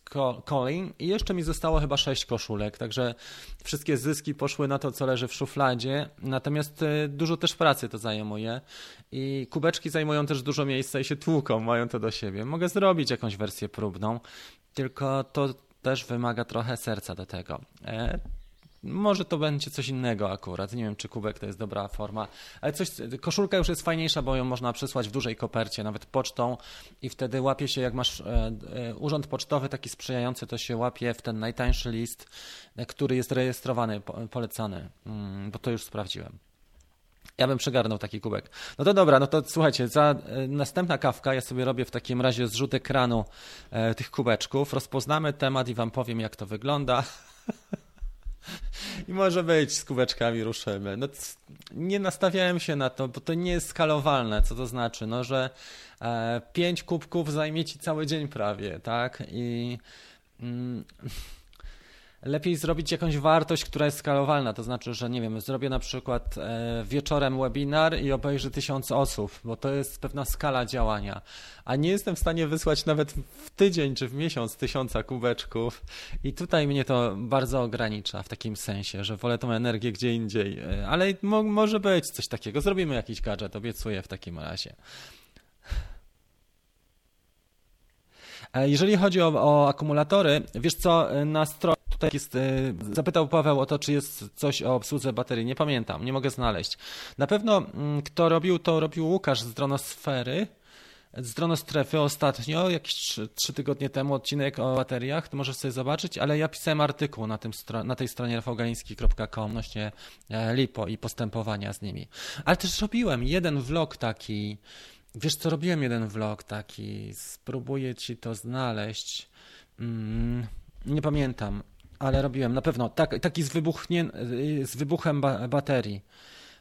Calling i jeszcze mi zostało chyba sześć koszulek, także wszystkie zyski poszły na to, co leży w szufladzie, natomiast e, dużo też pracy to zajmuje i kubeczki zajmują też dużo miejsca i się tłuką, mają to do siebie. Mogę zrobić jakąś wersję próbną, tylko to też wymaga trochę serca do tego. Może to będzie coś innego akurat. Nie wiem, czy kubek to jest dobra forma, ale coś, koszulka już jest fajniejsza, bo ją można przesłać w dużej kopercie, nawet pocztą i wtedy łapie się, jak masz e, e, urząd pocztowy taki sprzyjający, to się łapie w ten najtańszy list, e, który jest rejestrowany, polecany, mm, bo to już sprawdziłem. Ja bym przegarnął taki kubek. No to dobra, no to słuchajcie, za następna kawka ja sobie robię w takim razie zrzut ekranu tych kubeczków, rozpoznamy temat i wam powiem, jak to wygląda. I może być, z kubeczkami ruszymy. No, nie nastawiałem się na to, bo to nie jest skalowalne, co to znaczy, no, że e, pięć kubków zajmie ci cały dzień prawie, tak? I mm, lepiej zrobić jakąś wartość, która jest skalowalna. To znaczy, że nie wiem, zrobię na przykład e, wieczorem webinar i obejrzy tysiąc osób, bo to jest pewna skala działania. A nie jestem w stanie wysłać nawet w tydzień czy w miesiąc tysiąca kubeczków. I tutaj mnie to bardzo ogranicza w takim sensie, że wolę tą energię gdzie indziej. E, Ale mo może być coś takiego. Zrobimy jakiś gadżet, obiecuję w takim razie. E, Jeżeli chodzi o, o akumulatory, wiesz co, na stronie tutaj jest, e, zapytał Paweł o to, czy jest coś o obsłudze baterii. Nie pamiętam, nie mogę znaleźć. Na pewno mm, kto robił, to robił Łukasz z Dronosfery, z Dronostrefy ostatnio, jakieś trzy, trzy tygodnie temu odcinek o bateriach, to możesz sobie zobaczyć, ale ja pisałem artykuł na, tym na tej stronie rafałgaliński.com odnośnie e, LiPo i postępowania z nimi. Ale też robiłem jeden vlog taki, Wiesz co, robiłem jeden vlog taki, spróbuję ci to znaleźć. Mm, nie pamiętam, ale robiłem na pewno tak, taki z, wybuchnie, z wybuchem ba baterii.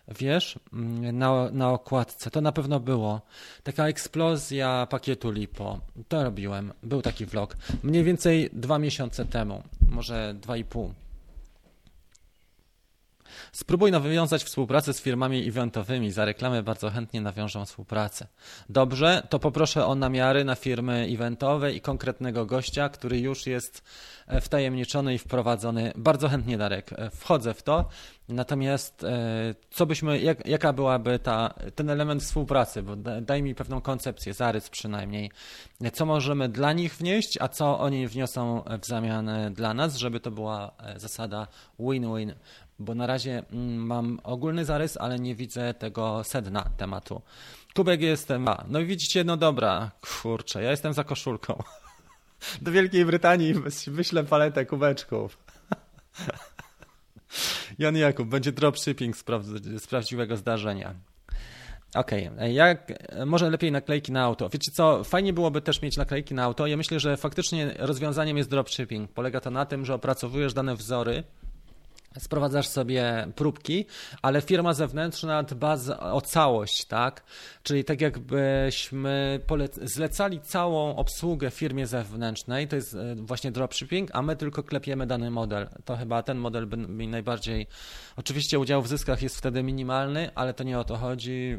Wiesz, Mm, na, na okładce, to na pewno było. Taka eksplozja pakietu LiPo. To robiłem. Był taki vlog. Mniej więcej dwa miesiące temu, może dwa i pół. Spróbuj nawiązać współpracę z firmami eventowymi. Za reklamę bardzo chętnie nawiążą współpracę. Dobrze, to poproszę o namiary na firmy eventowe i konkretnego gościa, który już jest e, wtajemniczony i wprowadzony. Bardzo chętnie, Darek, e, wchodzę w to. Natomiast e, co byśmy, jak, jaka byłaby ta, ten element współpracy? Bo da, daj mi pewną koncepcję, zarys przynajmniej. Co możemy dla nich wnieść, a co oni wniosą w zamian dla nas, żeby to była zasada win-win bo na razie mm, mam ogólny zarys, ale nie widzę tego sedna tematu. Kubek jestem. A, no i widzicie, no dobra, kurczę, ja jestem za koszulką. Do Wielkiej Brytanii wyślę paletę kubeczków. Jan Jakub, będzie dropshipping z, praw- z prawdziwego zdarzenia. Okej, jak może lepiej naklejki na auto? Wiecie co, fajnie byłoby też mieć naklejki na auto. Ja myślę, że faktycznie rozwiązaniem jest dropshipping. Polega to na tym, że opracowujesz dane wzory, sprowadzasz sobie próbki, ale firma zewnętrzna dba o całość, tak? Czyli tak jakbyśmy zlecali całą obsługę firmie zewnętrznej, to jest e, właśnie dropshipping, a my tylko klepiemy dany model. To chyba ten model by mi najbardziej... Oczywiście udział w zyskach jest wtedy minimalny, ale to nie o to chodzi.